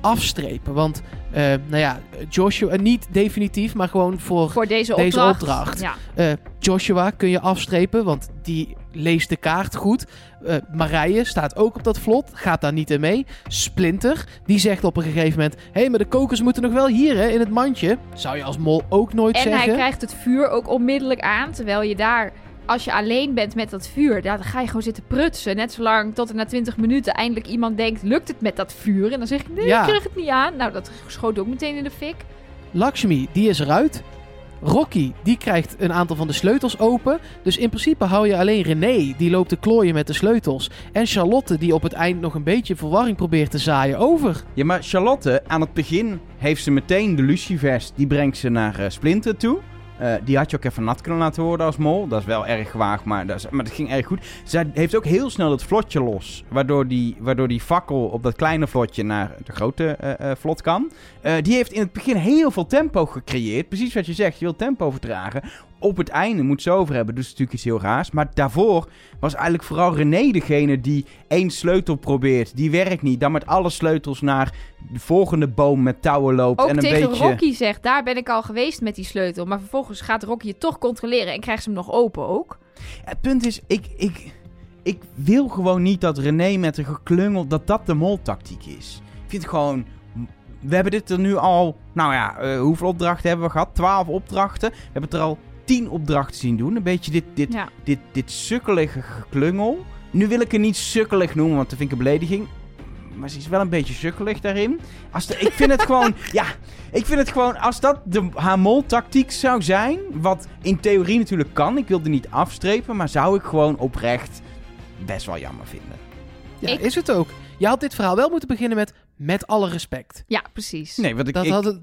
afstrepen. Want, eh, nou ja, Joshua, eh, niet definitief, maar gewoon voor Voor deze Deze opdracht. opdracht. Ja. eh, Joshua kun je afstrepen, want die leest de kaart goed. Eh Marije staat ook op dat vlot, gaat daar niet in mee. Splinter, die zegt op een gegeven moment... Hé, hey, maar de kokers moeten nog wel hier, hè, in het mandje. Zou je als mol ook nooit En zeggen. hij krijgt het vuur ook onmiddellijk aan, terwijl je daar... Als je alleen bent met dat vuur, daar ga je gewoon zitten prutsen. Net zolang tot er na 20 minuten eindelijk iemand denkt: lukt het met dat vuur? En dan zeg ik: nee, Ja. ik krijg het niet aan. Nou, dat schoot ook meteen in de fik. Lakshmi, die is eruit. Rocky, die krijgt een aantal van de sleutels open. Dus in principe hou je alleen René, die loopt te klooien met de sleutels. En Charlotte, die op het eind nog een beetje verwarring probeert te zaaien over. Ja, maar Charlotte, aan het begin heeft ze meteen de lucifers. Die brengt ze naar eh, Splinter toe. Eh, die had je ook even nat kunnen laten worden als mol. Dat is wel erg gewaagd, maar dat, is- maar ging erg goed. Zij heeft ook heel snel het vlotje los. Waardoor die, waardoor die fakkel op dat kleine vlotje naar de grote eh, eh, vlot kan. Die heeft in het begin heel veel tempo gecreëerd. Precies wat je zegt, je wil tempo vertragen. Op het einde moet ze over hebben, dus natuurlijk iets heel raars. Maar daarvoor was eigenlijk vooral René degene die één sleutel probeert. Die werkt niet. Dan met alle sleutels naar de volgende boom met touwen loopt. Ook en een tegen beetje... Rocky zegt: daar ben ik al geweest met die sleutel. Maar vervolgens gaat Rocky het toch controleren en krijgt ze hem nog open ook. Het punt is, ik, ik, ik wil gewoon niet dat René met een geklungel, dat dat de moltactiek is. Ik vind gewoon, we hebben dit er nu al, nou ja, eh, hoeveel opdrachten hebben we gehad? Twaalf opdrachten. We hebben het er al tien opdrachten zien doen. Een beetje dit, dit, Ja. dit, dit sukkelige geklungel. Nu wil ik het niet sukkelig noemen, want dat vind ik een belediging. Maar ze is wel een beetje sukkelig daarin. Als de, ik vind het gewoon, ja, ik vind het gewoon, als dat de haar mol-tactiek zou zijn, wat in theorie natuurlijk kan, ik wil er niet afstrepen, maar zou ik gewoon oprecht best wel jammer vinden. Ja, Ik- is het ook. Je had dit verhaal wel moeten beginnen met... Met alle respect. Ja, precies. Nee, want ik, Dat ik, had het...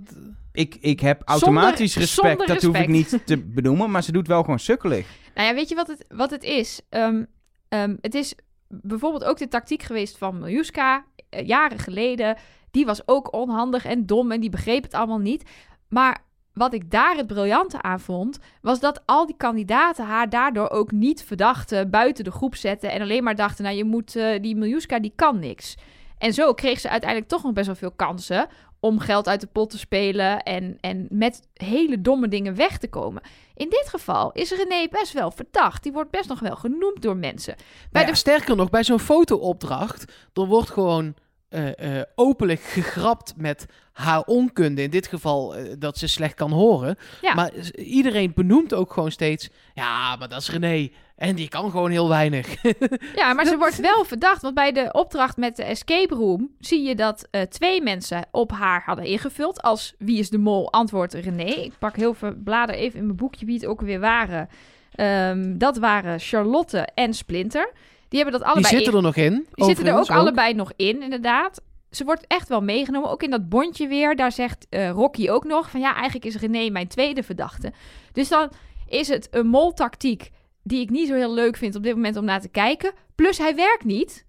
ik, ik heb automatisch Zonder- respect, zonder dat hoef ik niet te benoemen, maar ze doet wel gewoon sukkelig. Nou ja, weet je wat het, wat het is? Ehm, ehm, het is bijvoorbeeld ook de tactiek geweest van Miljuska, eh, jaren geleden. Die was ook onhandig en dom en die begreep het allemaal niet. Maar wat ik daar het briljante aan vond, was dat al die kandidaten haar daardoor ook niet verdachten, buiten de groep zetten en alleen maar dachten, nou je moet, eh, die Miljuska die kan niks. En zo kreeg ze uiteindelijk toch nog best wel veel kansen om geld uit de pot te spelen en, en met hele domme dingen weg te komen. In dit geval is René best wel verdacht. Die wordt best nog wel genoemd door mensen. Bij Nou ja, de Sterker nog, bij zo'n fotoopdracht, er wordt gewoon eh, eh, openlijk gegrapt met haar onkunde. In dit geval eh, dat ze slecht kan horen. Ja. Maar iedereen benoemt ook gewoon steeds, ja, maar dat is René. En die kan gewoon heel weinig. Ja, maar ze wordt wel verdacht. Want bij de opdracht met de escape room zie je dat eh, twee mensen op haar hadden ingevuld. Als wie is de mol? Antwoord René. Ik pak heel veel bladen even in mijn boekje wie het ook weer waren. Ehm, dat waren Charlotte en Splinter. Die hebben dat die allebei zitten in- er nog in. Die zitten er ook allebei nog in, inderdaad. Ze wordt echt wel meegenomen. Ook in dat bondje weer. Daar zegt eh, Rocky ook nog van ja, eigenlijk is René mijn tweede verdachte. Dus dan is het een moltactiek die ik niet zo heel leuk vind op dit moment om naar te kijken. Plus hij werkt niet.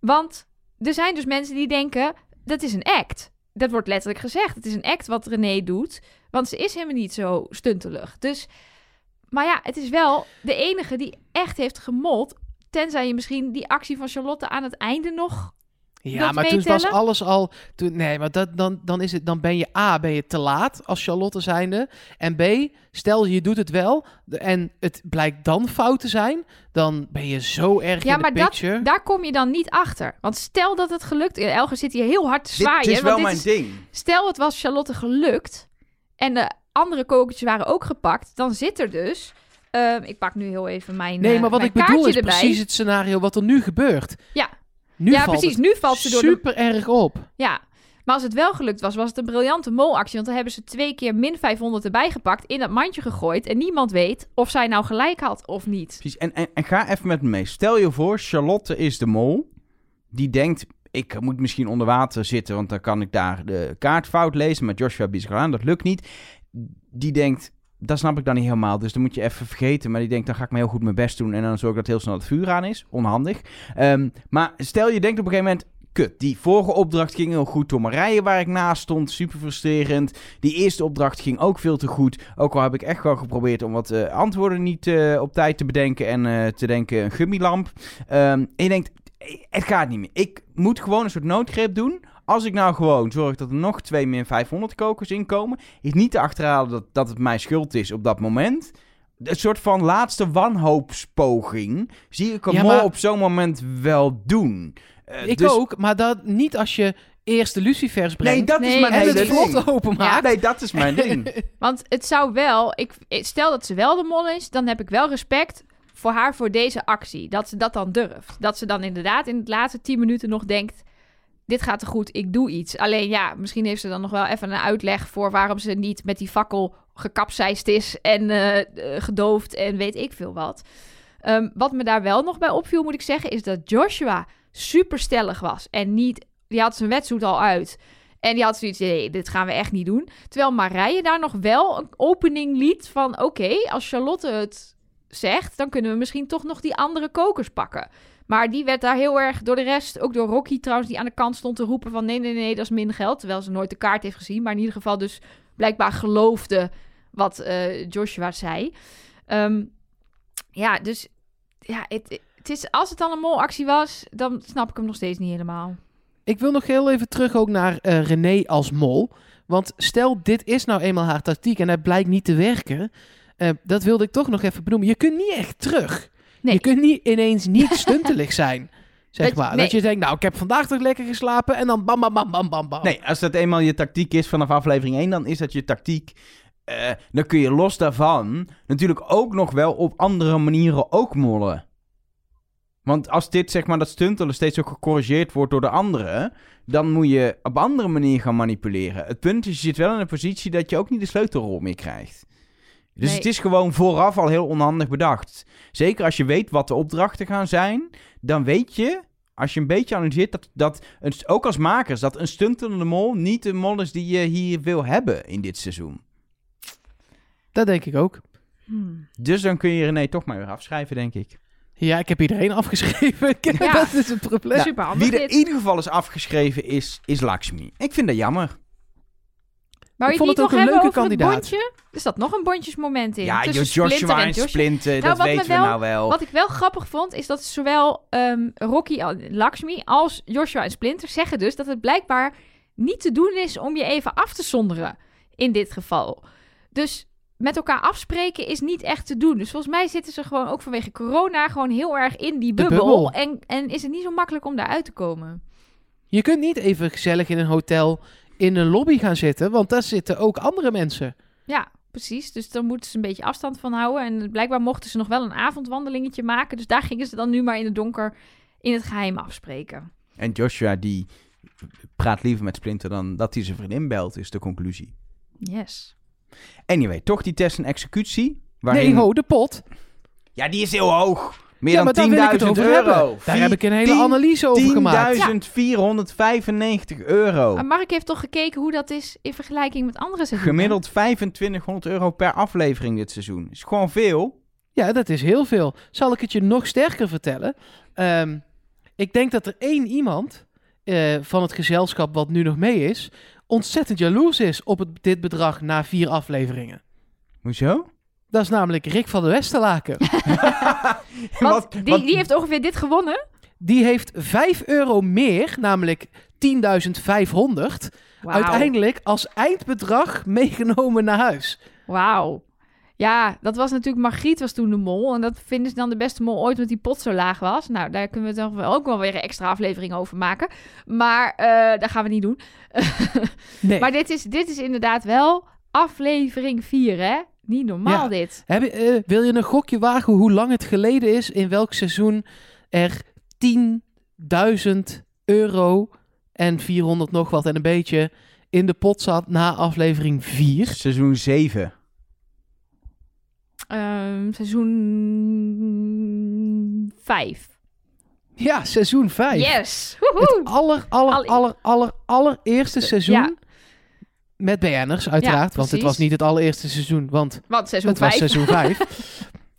Want er zijn dus mensen die denken dat is een act. Dat wordt letterlijk gezegd. Het is een act wat René doet. Want ze is helemaal niet zo stuntelig. Dus, maar ja, het is wel de enige die echt heeft gemold. Tenzij je misschien die actie van Charlotte aan het einde nog. Ja, dat maar toen was alles al. Toen, nee, maar dat, dan, dan, is het, dan ben je A, ben je te laat als Charlotte zijnde. En B, stel je doet het wel en het blijkt dan fout te zijn. Dan ben je zo erg Ja, in maar de dat, daar kom je dan niet achter. Want stel dat het gelukt is. Elger zit hier heel hard te zwaaien. Dit is want wel dit mijn is- ding. Stel het was Charlotte gelukt. En de andere kokertjes waren ook gepakt. Dan zit er dus. ehm, ik pak nu heel even mijn. nee, eh, maar wat mijn ik bedoel is erbij. precies het scenario wat er nu gebeurt. Ja. Nu ja, valt precies. het Nu valt ze door de super erg op. Ja, maar als het wel gelukt was, was het een briljante molactie. Want dan hebben ze twee keer min 500 erbij gepakt, in dat mandje gegooid. En niemand weet of zij nou gelijk had of niet. Precies. En, en, en ga even met me mee. Stel je voor, Charlotte is de mol. Die denkt, ik moet misschien onder water zitten, want dan kan ik daar de kaart fout lezen. Maar Joshua biedt zich al aan, dat lukt niet. Die denkt, dat snap ik dan niet helemaal. Dus dan moet je even vergeten. Maar die denkt, dan ga ik me heel goed mijn best doen. En dan zorg ik dat heel snel het vuur aan is. Onhandig. Ehm, maar stel je denkt op een gegeven moment... Kut, die vorige opdracht ging heel goed. Door waar ik naast stond, super frustrerend. Die eerste opdracht ging ook veel te goed. Ook al heb ik echt wel geprobeerd om wat eh, antwoorden niet eh, op tijd te bedenken. En eh, te denken, een gummilamp. Ehm, en je denkt, het gaat niet meer. Ik moet gewoon een soort noodgreep doen. Als ik nou gewoon zorg dat er nog twee min 500 kokers inkomen, is niet te achterhalen dat, dat het mijn schuld is op dat moment. Een soort van laatste wanhoopspoging zie ik een Ja, maar- op zo'n moment wel doen. Eh, ik dus- ook, maar dat niet als je eerst de lucifers brengt Nee, dat Nee, is mijn en hele het ding. vlot openmaakt. Nee, dat is mijn ding. Want het zou wel, ik, stel dat ze wel de mol is, dan heb ik wel respect voor haar voor deze actie. Dat ze dat dan durft. Dat ze dan inderdaad in de laatste 10 minuten nog denkt, dit gaat te goed, ik doe iets. Alleen ja, misschien heeft ze dan nog wel even een uitleg voor waarom ze niet met die fakkel gekapseist is en eh, eh, gedoofd en weet ik veel wat. Ehm, wat me daar wel nog bij opviel, moet ik zeggen, is dat Joshua super stellig was. En niet, die had zijn wetsuit al uit. En die had zoiets, nee, dit gaan we echt niet doen. Terwijl Marije daar nog wel een opening liet van... oké, als Charlotte het zegt... dan kunnen we misschien toch nog die andere kokers pakken. Maar die werd daar heel erg door de rest... ook door Rocky trouwens, die aan de kant stond te roepen van... nee, nee, nee, dat is minder geld. Terwijl ze nooit de kaart heeft gezien. Maar in ieder geval dus blijkbaar geloofde wat eh, Joshua zei. Ehm, ja, dus... Ja, het, het is, als het dan een molactie was... dan snap ik hem nog steeds niet helemaal. Ik wil nog heel even terug ook naar eh, René als mol. Want stel, dit is nou eenmaal haar tactiek en hij blijkt niet te werken. eh, dat wilde ik toch nog even benoemen. Je kunt niet echt terug. Nee. Je kunt niet ineens niet stuntelig zijn. Zeg Dat- maar. nee. Dat je denkt, nou, ik heb vandaag toch lekker geslapen. En dan bam, bam, bam, bam, bam, bam. Nee, als dat eenmaal je tactiek is vanaf aflevering 1, dan is dat je tactiek. Eh, dan kun je los daarvan natuurlijk ook nog wel op andere manieren ook mollen. Want als dit, zeg maar, dat stuntelen steeds ook gecorrigeerd wordt door de anderen, dan moet je op andere manier gaan manipuleren. Het punt is, je zit wel in een positie dat je ook niet de sleutelrol meer krijgt. Dus Nee. het is gewoon vooraf al heel onhandig bedacht. Zeker als je weet wat de opdrachten gaan zijn, dan weet je, als je een beetje analyseert, dat, dat een, ook als makers, dat een stuntelende mol niet de mol is die je hier wil hebben in dit seizoen. Dat denk ik ook. Hmm. Dus dan kun je René toch maar weer afschrijven, denk ik. Ja, ik heb iedereen afgeschreven. Ja. dat is het probleem. Handig Wie er in ieder geval is afgeschreven is, is Lakshmi. Ik vind dat jammer. Maar Ik je vond niet het nog ook een hebben leuke over het kandidaat. bondje? Er zat nog een bondjesmoment in. ja, tussen Joshua Splinter en en Joshua. Splinter, Nou, dat weten we wel- nou wel. Wat ik wel grappig vond, is dat zowel ehm, Rocky Lakshmi als Joshua en Splinter zeggen dus dat het blijkbaar niet te doen is om je even af te zonderen. In dit geval. Dus met elkaar afspreken is niet echt te doen. Dus volgens mij zitten ze gewoon ook vanwege corona gewoon heel erg in die bubbel. En, en is het niet zo makkelijk om daaruit te komen. Je kunt niet even gezellig in een hotel in een lobby gaan zitten, want daar zitten ook andere mensen. Ja, precies. Dus daar moeten ze een beetje afstand van houden. En blijkbaar mochten ze nog wel een avondwandelingetje maken. Dus daar gingen ze dan nu maar in het donker in het geheim afspreken. En Joshua die praat liever met Splinter dan dat hij zijn vriendin belt, is de conclusie. Yes. Anyway, toch die test en executie. Waarin... Nee, ho, de pot. Ja, die is heel hoog. Meer ja, dan wil ik het 10.000 over euro. hebben. Daar heb ik een hele 10 analyse over gemaakt. 10.495 euro. Maar Mark heeft toch gekeken hoe dat is in vergelijking met andere seizoenen? Gemiddeld 2500 euro per aflevering dit seizoen. Is gewoon veel. Ja, dat is heel veel. Zal ik het je nog sterker vertellen? Ehm, ik denk dat er één iemand eh, van het gezelschap wat nu nog mee is, ontzettend jaloers is op het, dit bedrag na vier afleveringen. Hoezo? Dat is namelijk Rick van de Westerlaken. Want die, heeft ongeveer dit gewonnen. Die heeft 5 euro meer, namelijk 10.500, Wauw. uiteindelijk als eindbedrag meegenomen naar huis. Wauw. Ja, dat was natuurlijk Margriet was toen de mol. En dat vinden ze dan de beste mol ooit, omdat die pot zo laag was. Nou, daar kunnen we toch wel ook wel weer een extra aflevering over maken. Maar eh dat gaan we niet doen. Nee. Maar dit is, dit is inderdaad wel aflevering 4, hè? Niet normaal Ja. dit. Heb je, eh, wil je een gokje wagen hoe lang het geleden is in welk seizoen er 10.000 euro en 400 nog wat en een beetje in de pot zat na aflevering 4? Seizoen 7. Ehm, seizoen 5. Ja, seizoen 5. Yes! Woehoe! Het aller, aller, aller, aller, allereerste seizoen. Ja. Met BN'ers, uiteraard. want het was niet het allereerste seizoen, want Want seizoen het was 5. seizoen 5.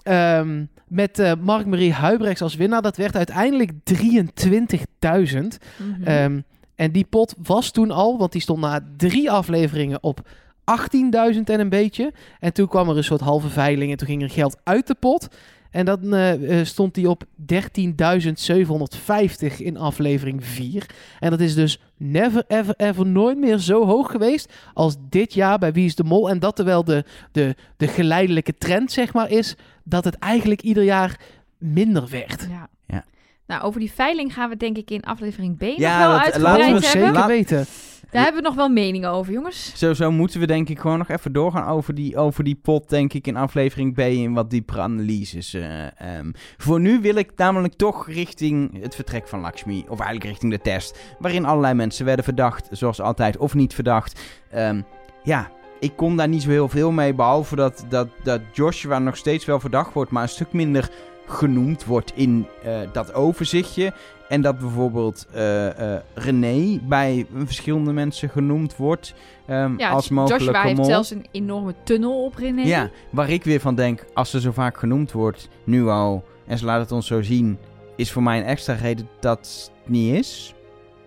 Ehm, met eh Mark-Marie Huibrechts als winnaar. Dat werd uiteindelijk 23.000. Mhm. Ehm, en die pot was toen al, want die stond na drie afleveringen op 18.000 en een beetje. En toen kwam er een soort halve veiling en toen ging er geld uit de pot. En dan eh, eh, stond die op 13.750 in aflevering 4. En dat is dus never, ever, ever nooit meer zo hoog geweest als dit jaar bij Wie is de Mol. En dat terwijl de, de, de geleidelijke trend, zeg maar, is dat het eigenlijk ieder jaar minder werd. ja. Ja. Nou, over die veiling gaan we denk ik in aflevering B Ja, nog wel dat- uitgebreid laten Laten we hebben. zeker weten. Daar hebben we nog wel meningen over, jongens. Sowieso moeten we denk ik gewoon nog even doorgaan over die, over die pot, denk ik, in aflevering B in wat diepere analyses. eh, ehm. Voor nu wil ik namelijk toch richting het vertrek van Lakshmi, of eigenlijk richting de test, waarin allerlei mensen werden verdacht, zoals altijd, of niet verdacht. Ehm, ja, ik kon daar niet zo heel veel mee, behalve dat, dat, dat Joshua nog steeds wel verdacht wordt, maar een stuk minder genoemd wordt in eh, dat overzichtje. En dat bijvoorbeeld eh, eh, René bij verschillende mensen genoemd wordt ehm, Ja, als mogelijke Joshua heeft zelfs een enorme tunnel op René. Ja, waar ik weer van denk, als ze zo vaak genoemd wordt, nu al, en ze laat het ons zo zien, is voor mij een extra reden dat het niet is.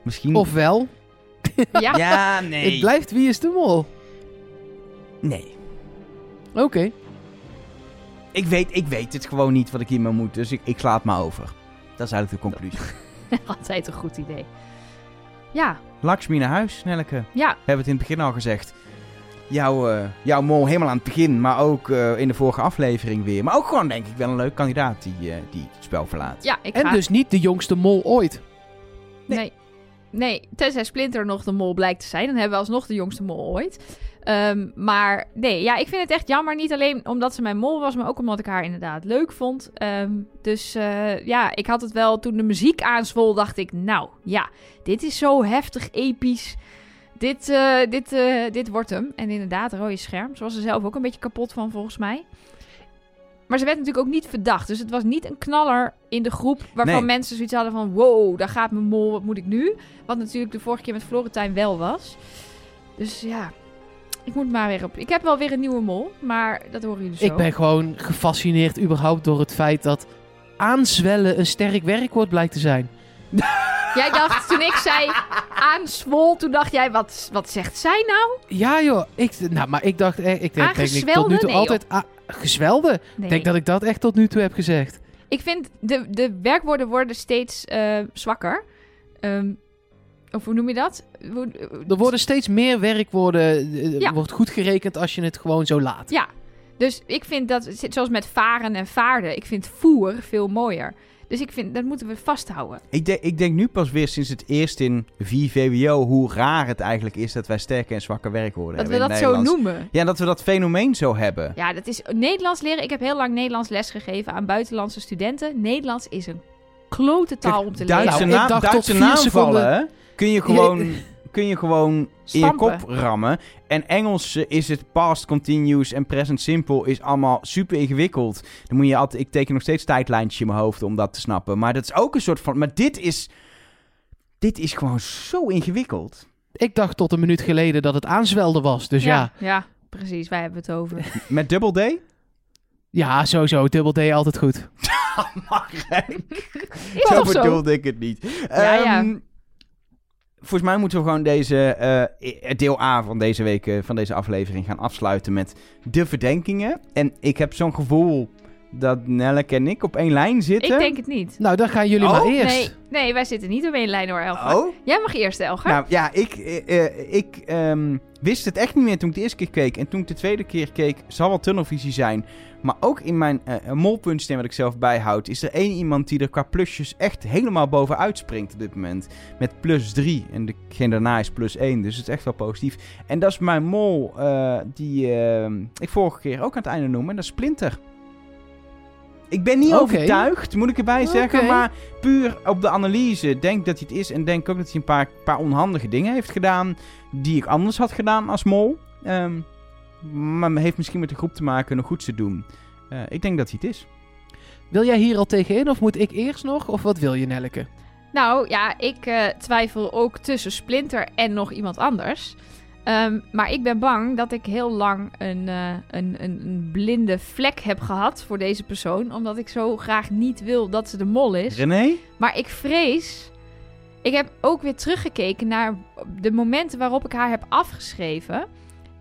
Misschien... Ofwel, Ja. Ja, nee. het blijft Wie is de Mol. Nee. Oké. Ik weet, ik weet het gewoon niet wat ik hiermee moet, dus ik, ik sla het maar over. Dat is eigenlijk de conclusie. Altijd een goed idee. Ja, Lakshmi naar huis, Nelleke. ja. We hebben het in het begin al gezegd. Jouw, eh, jouw mol helemaal aan het begin, maar ook eh, in de vorige aflevering weer. Maar ook gewoon, denk ik, wel een leuk kandidaat die, eh, die het spel verlaat. Ja, ik En ga... dus niet de jongste mol ooit. Nee. nee. tenzij Splinter nog de mol blijkt te zijn. Dan hebben we alsnog de jongste mol ooit. Ehm, maar nee, ja, ik vind het echt jammer. Niet alleen omdat ze mijn mol was, maar ook omdat ik haar inderdaad leuk vond. Ehm, dus eh, ja, ik had het wel toen de muziek aanzwol, dacht ik, nou ja, dit is zo heftig, episch. Dit, eh, dit, eh, dit wordt hem. En inderdaad, rode scherm. Ze was er zelf ook een beetje kapot van, volgens mij. Maar ze werd natuurlijk ook niet verdacht. Dus het was niet een knaller in de groep waarvan Nee. mensen zoiets hadden van... wow, daar gaat mijn mol, wat moet ik nu? Wat natuurlijk de vorige keer met Florentijn wel was. Dus ja, ik moet maar weer op... Ik heb wel weer een nieuwe mol, maar dat horen jullie zo. Ik ben gewoon gefascineerd überhaupt door het feit dat aanzwellen een sterk werkwoord blijkt te zijn. Jij dacht, toen ik zei aanzwol, toen dacht jij, wat, wat zegt zij nou? Ja joh, ik, nou, maar ik dacht echt, ik denk, denk ik tot nu toe Nee, altijd a- gezwelde. Nee. Ik denk dat ik dat echt tot nu toe heb gezegd. Ik vind, de, de werkwoorden worden steeds eh, zwakker. Ehm, of hoe noem je dat? Er worden steeds meer werkwoorden, eh, Ja. wordt goed gerekend als je het gewoon zo laat. Ja, dus ik vind dat, zoals met varen en vaarden, ik vind voer veel mooier. Dus ik vind, dat moeten we vasthouden. Ik, denk- ik denk nu pas weer sinds het eerst in 4 VWO hoe raar het eigenlijk is dat wij sterke en zwakke werkwoorden Dat we hebben dat in zo noemen. Ja, dat we dat fenomeen zo hebben. Ja, dat is Nederlands leren. Ik heb heel lang Nederlands les gegeven aan buitenlandse studenten. Nederlands is een klote taal om te leren. Duitse, Nou, ik naam, dacht Duitse tot vier naamvallen seconden- hè, kun je gewoon, kun je gewoon in je kop rammen. En Engels is het past continuous en present simple is allemaal super ingewikkeld. Dan moet je altijd, ik teken nog steeds tijdlijntjes in mijn hoofd om dat te snappen. Maar dat is ook een soort van, maar dit is, dit is gewoon zo ingewikkeld. Ik dacht tot een minuut geleden dat het aanzwelde was. Dus ja, ja, ja, precies. Wij hebben het over. Met dubbel D? sowieso. Dubbel D altijd goed. Is Zo bedoelde ik het niet. Ja, ja. Volgens mij moeten we gewoon deze eh, deel A van deze week, eh, van deze aflevering gaan afsluiten met de verdenkingen. En ik heb zo'n gevoel dat Nelleke en ik op één lijn zitten. Ik denk het niet. Nou, dan gaan jullie Oh, maar eerst. Nee, nee, wij zitten niet op één lijn hoor, Elgar. Oh? Jij mag eerst, Elgar. Nou ja, ik, eh, eh, ik ehm, wist het echt niet meer toen ik de eerste keer keek. En toen ik de tweede keer keek, zal wel tunnelvisie zijn. Maar ook in mijn eh molpuntstem wat ik zelf bijhoud, is er één iemand die er qua plusjes echt helemaal bovenuit springt op dit moment. Met plus 3. En degene daarna is plus 1. Dus het is echt wel positief. En dat is mijn mol eh, die ehm, ik vorige keer ook aan het einde noemde. En dat is Splinter. Ik ben niet overtuigd, moet ik erbij zeggen. Maar puur op de analyse denk dat hij het is. En denk ook dat hij een paar, paar onhandige dingen heeft gedaan. Die ik anders had gedaan als mol. Ehm, maar heeft misschien met de groep te maken nog goed te doen. Eh, ik denk dat hij het is. Wil jij hier al tegenin of moet ik eerst nog? Of wat wil je, Nelleke? Nou ja, ik eh, twijfel ook tussen Splinter en nog iemand anders. Ehm, maar ik ben bang dat ik heel lang een, eh, een, een, een blinde vlek heb gehad voor deze persoon. Omdat ik zo graag niet wil dat ze de mol is. René? Maar ik vrees. Ik heb ook weer teruggekeken naar de momenten waarop ik haar heb afgeschreven.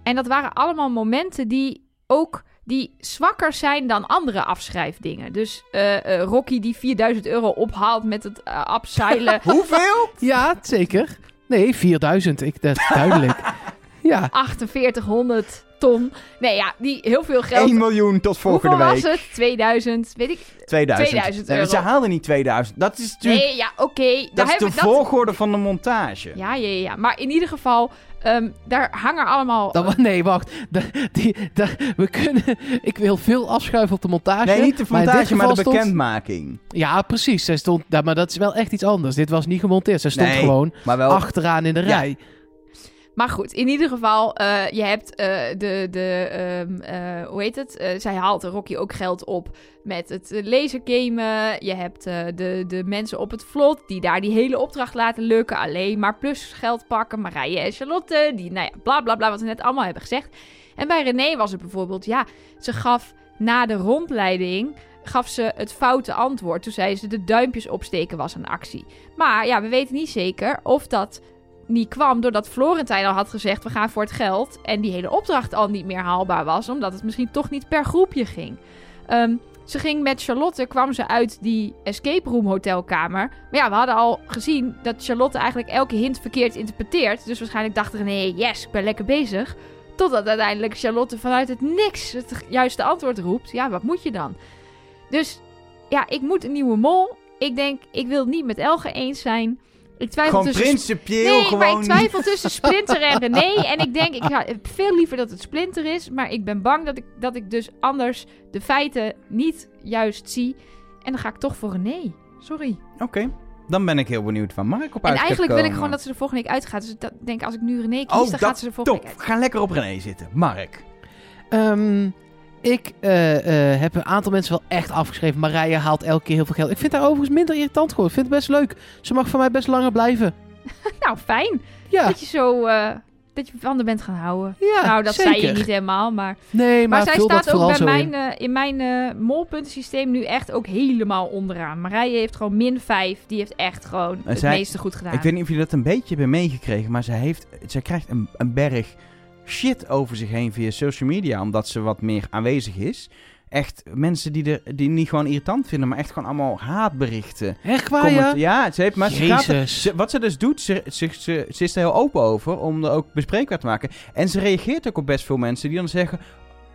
En dat waren allemaal momenten die ook die zwakker zijn dan andere afschrijfdingen. Dus eh, eh, Rocky die 4000 euro ophaalt met het uh, abseilen. Hoeveel? Ja, zeker. Nee, 4000. Ik, dat is duidelijk. ja. 4800 ton. Nee, ja, die heel veel geld. 1 miljoen tot volgende Hoeveel week. was het? 2000, weet ik. 2000. 2000 Nee, euro. ze haalden niet 2000. Dat is natuurlijk... Nee, ja, oké. dat Daar is de dat. volgorde van de montage. Ja, ja, ja. Maar in ieder geval, ehm, daar hangen allemaal. Nee, wacht. Die, we kunnen, ik wil veel afschuiven op de montage. Nee, niet de montage, maar de stond- bekendmaking. Ja, precies. Zij stond, ja, maar dat is wel echt iets anders. Dit was niet gemonteerd. Zij stond Nee. gewoon Maar wel... achteraan in de Ja. Maar goed, in ieder geval, eh, je hebt eh, de, de ehm, eh, hoe heet het? Zij haalt Rocky ook geld op met het lasergamen. Je hebt de, de mensen op het vlot die daar die hele opdracht laten lukken. Alleen maar plus geld pakken. Marije en Charlotte, die, nou ja, bla bla bla, wat we net allemaal hebben gezegd. En bij René was het bijvoorbeeld, ja, ze gaf na de rondleiding gaf ze het foute antwoord. Toen zei ze de duimpjes opsteken was een actie. Maar ja, we weten niet zeker of dat niet kwam doordat Florentijn al had gezegd: we gaan voor het geld. En die hele opdracht al niet meer haalbaar was, omdat het misschien toch niet per groepje ging. Ehm, ze ging met Charlotte, kwam ze uit die escape room hotelkamer. Maar ja, we hadden al gezien dat Charlotte eigenlijk elke hint verkeerd interpreteert. Dus waarschijnlijk dacht René: yes, ik ben lekker bezig. Totdat uiteindelijk Charlotte vanuit het niks het juiste antwoord roept. Ja, wat moet je dan? Dus ja, ik moet een nieuwe mol. Ik denk, ik wil het niet met Elge eens zijn. Ik twijfel Gewoon tussen principieel Nee, gewoon... maar ik twijfel tussen Splinter en René. En ik denk, ik ga veel liever dat het Splinter is. Maar ik ben bang dat ik, dat ik dus anders de feiten niet juist zie. En dan ga ik toch voor René. Sorry. Oké, dan ben ik heel benieuwd van Mark op En eigenlijk wil ik gewoon dat ze de volgende week uitgaat. Dus ik dat- denk, als ik nu René kies, Oh, dan dat- gaat ze de volgende Top, week uit. ga lekker op René zitten. Mark. Ehm, ik eh, eh, heb een aantal mensen wel echt afgeschreven. Marije haalt elke keer heel veel geld. Ik vind haar overigens minder irritant geworden. Ik vind het best leuk. Ze mag van mij best langer blijven. Nou, fijn Ja, dat je zo, eh, dat je van de bent gaan houden. Ja, nou, dat zeker. zei je niet helemaal, maar... Nee, maar, Maar, zij staat ook vooral bij mijn, eh, in mijn molpuntensysteem nu echt ook helemaal onderaan. Marije heeft gewoon min 5. Die heeft echt gewoon het zij- meeste goed gedaan. Ik weet niet of jullie dat een beetje hebben meegekregen, maar ze heeft, zij krijgt een, een berg shit over zich heen via social media, omdat ze wat meer aanwezig is. Echt mensen die, er, die niet gewoon irritant vinden, maar echt gewoon allemaal haatberichten. Echt waar, ja? ja, ze heeft, maar ze gaat er- ze- wat ze dus doet, ze, ze, ze, ze is er heel open over om er ook bespreekbaar te maken. En ze reageert ook op best veel mensen die dan zeggen...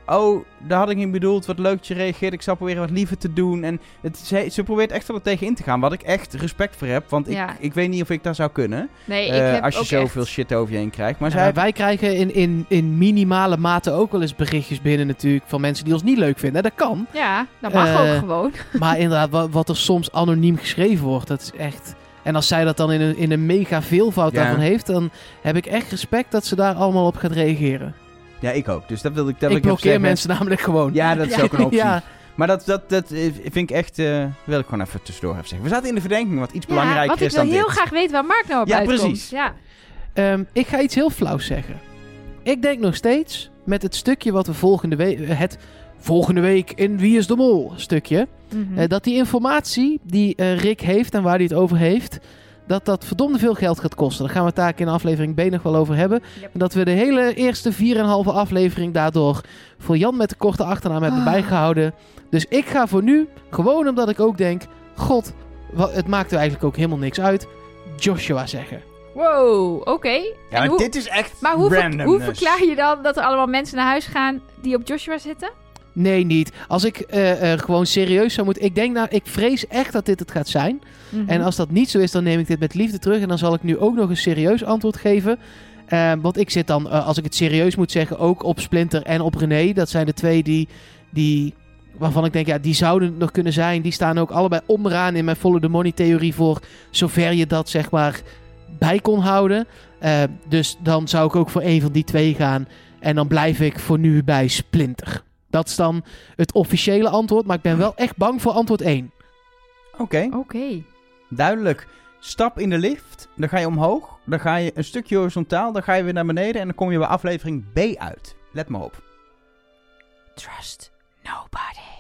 Oh, daar had ik niet bedoeld. Wat leuk dat je reageert. Ik zal proberen wat liever te doen. En het, ze, ze probeert echt wel er tegen in te gaan. Wat ik echt respect voor heb. Want ik, Ja. ik weet niet of ik daar zou kunnen. Nee, ik eh, heb als je ook zoveel echt- shit over je heen krijgt. Maar Ja, zij wij krijgen in, in, in minimale mate ook wel eens berichtjes binnen natuurlijk van mensen die ons niet leuk vinden. Dat kan. Ja, dat mag Eh, ook gewoon. Maar inderdaad, wat, wat er soms anoniem geschreven wordt, dat is echt... En als zij dat dan in een, in een mega veelvoud Ja. daarvan heeft, dan heb ik echt respect dat ze daar allemaal op gaat reageren. Ja, ik ook. Dus dat wil ik dat ik ik blokkeer zeggen. mensen namelijk gewoon. Ja, dat is Ja. ook een optie. Ja, Maar dat, dat, dat eh, vind ik echt... eh, wil ik gewoon even tussendoor even zeggen. We zaten in de verdenking wat iets Ja, belangrijker want ik is wil dan heel dit. graag weten waar Mark nou op Ja, uitkomt. precies. Ja, Ehm, ik ga iets heel flauws zeggen. Ik denk nog steeds met het stukje wat we volgende week... Het volgende week in Wie is de Mol stukje... Mhm. Eh, dat die informatie die eh, Rick heeft en waar hij het over heeft, dat dat verdomde veel geld gaat kosten. Daar gaan we het daar in aflevering B nog wel over hebben. Yep. En dat we de hele eerste 4,5 aflevering daardoor voor Jan met de korte achternaam hebben Ah. bijgehouden. Dus ik ga voor nu, gewoon omdat ik ook denk, god, het maakt er eigenlijk ook helemaal niks uit, Joshua zeggen. Wow, oké. Ja, En maar hoe- dit is echt Maar hoe, ver- hoe verklaar je dan dat er allemaal mensen naar huis gaan die op Joshua zitten? Nee, niet. Als ik eh, gewoon serieus zou moeten... Ik denk nou, ik vrees echt dat dit het gaat zijn. Mhm. En als dat niet zo is, dan neem ik dit met liefde terug. En dan zal ik nu ook nog een serieus antwoord geven. Eh, want ik zit dan, eh, als ik het serieus moet zeggen, ook op Splinter en op René. Dat zijn de twee die, die, waarvan ik denk, ja, die zouden het nog kunnen zijn. Die staan ook allebei onderaan in mijn follow the money theorie voor zover je dat zeg maar bij kon houden. Eh, dus dan zou ik ook voor een van die twee gaan. En dan blijf ik voor nu bij Splinter. Dat is dan het officiële antwoord. Maar ik ben wel echt bang voor antwoord 1. Oké, Oké. duidelijk. Stap in de lift, dan ga je omhoog. Dan ga je een stukje horizontaal, dan ga je weer naar beneden. En dan kom je bij aflevering B uit. Let maar op. Trust nobody.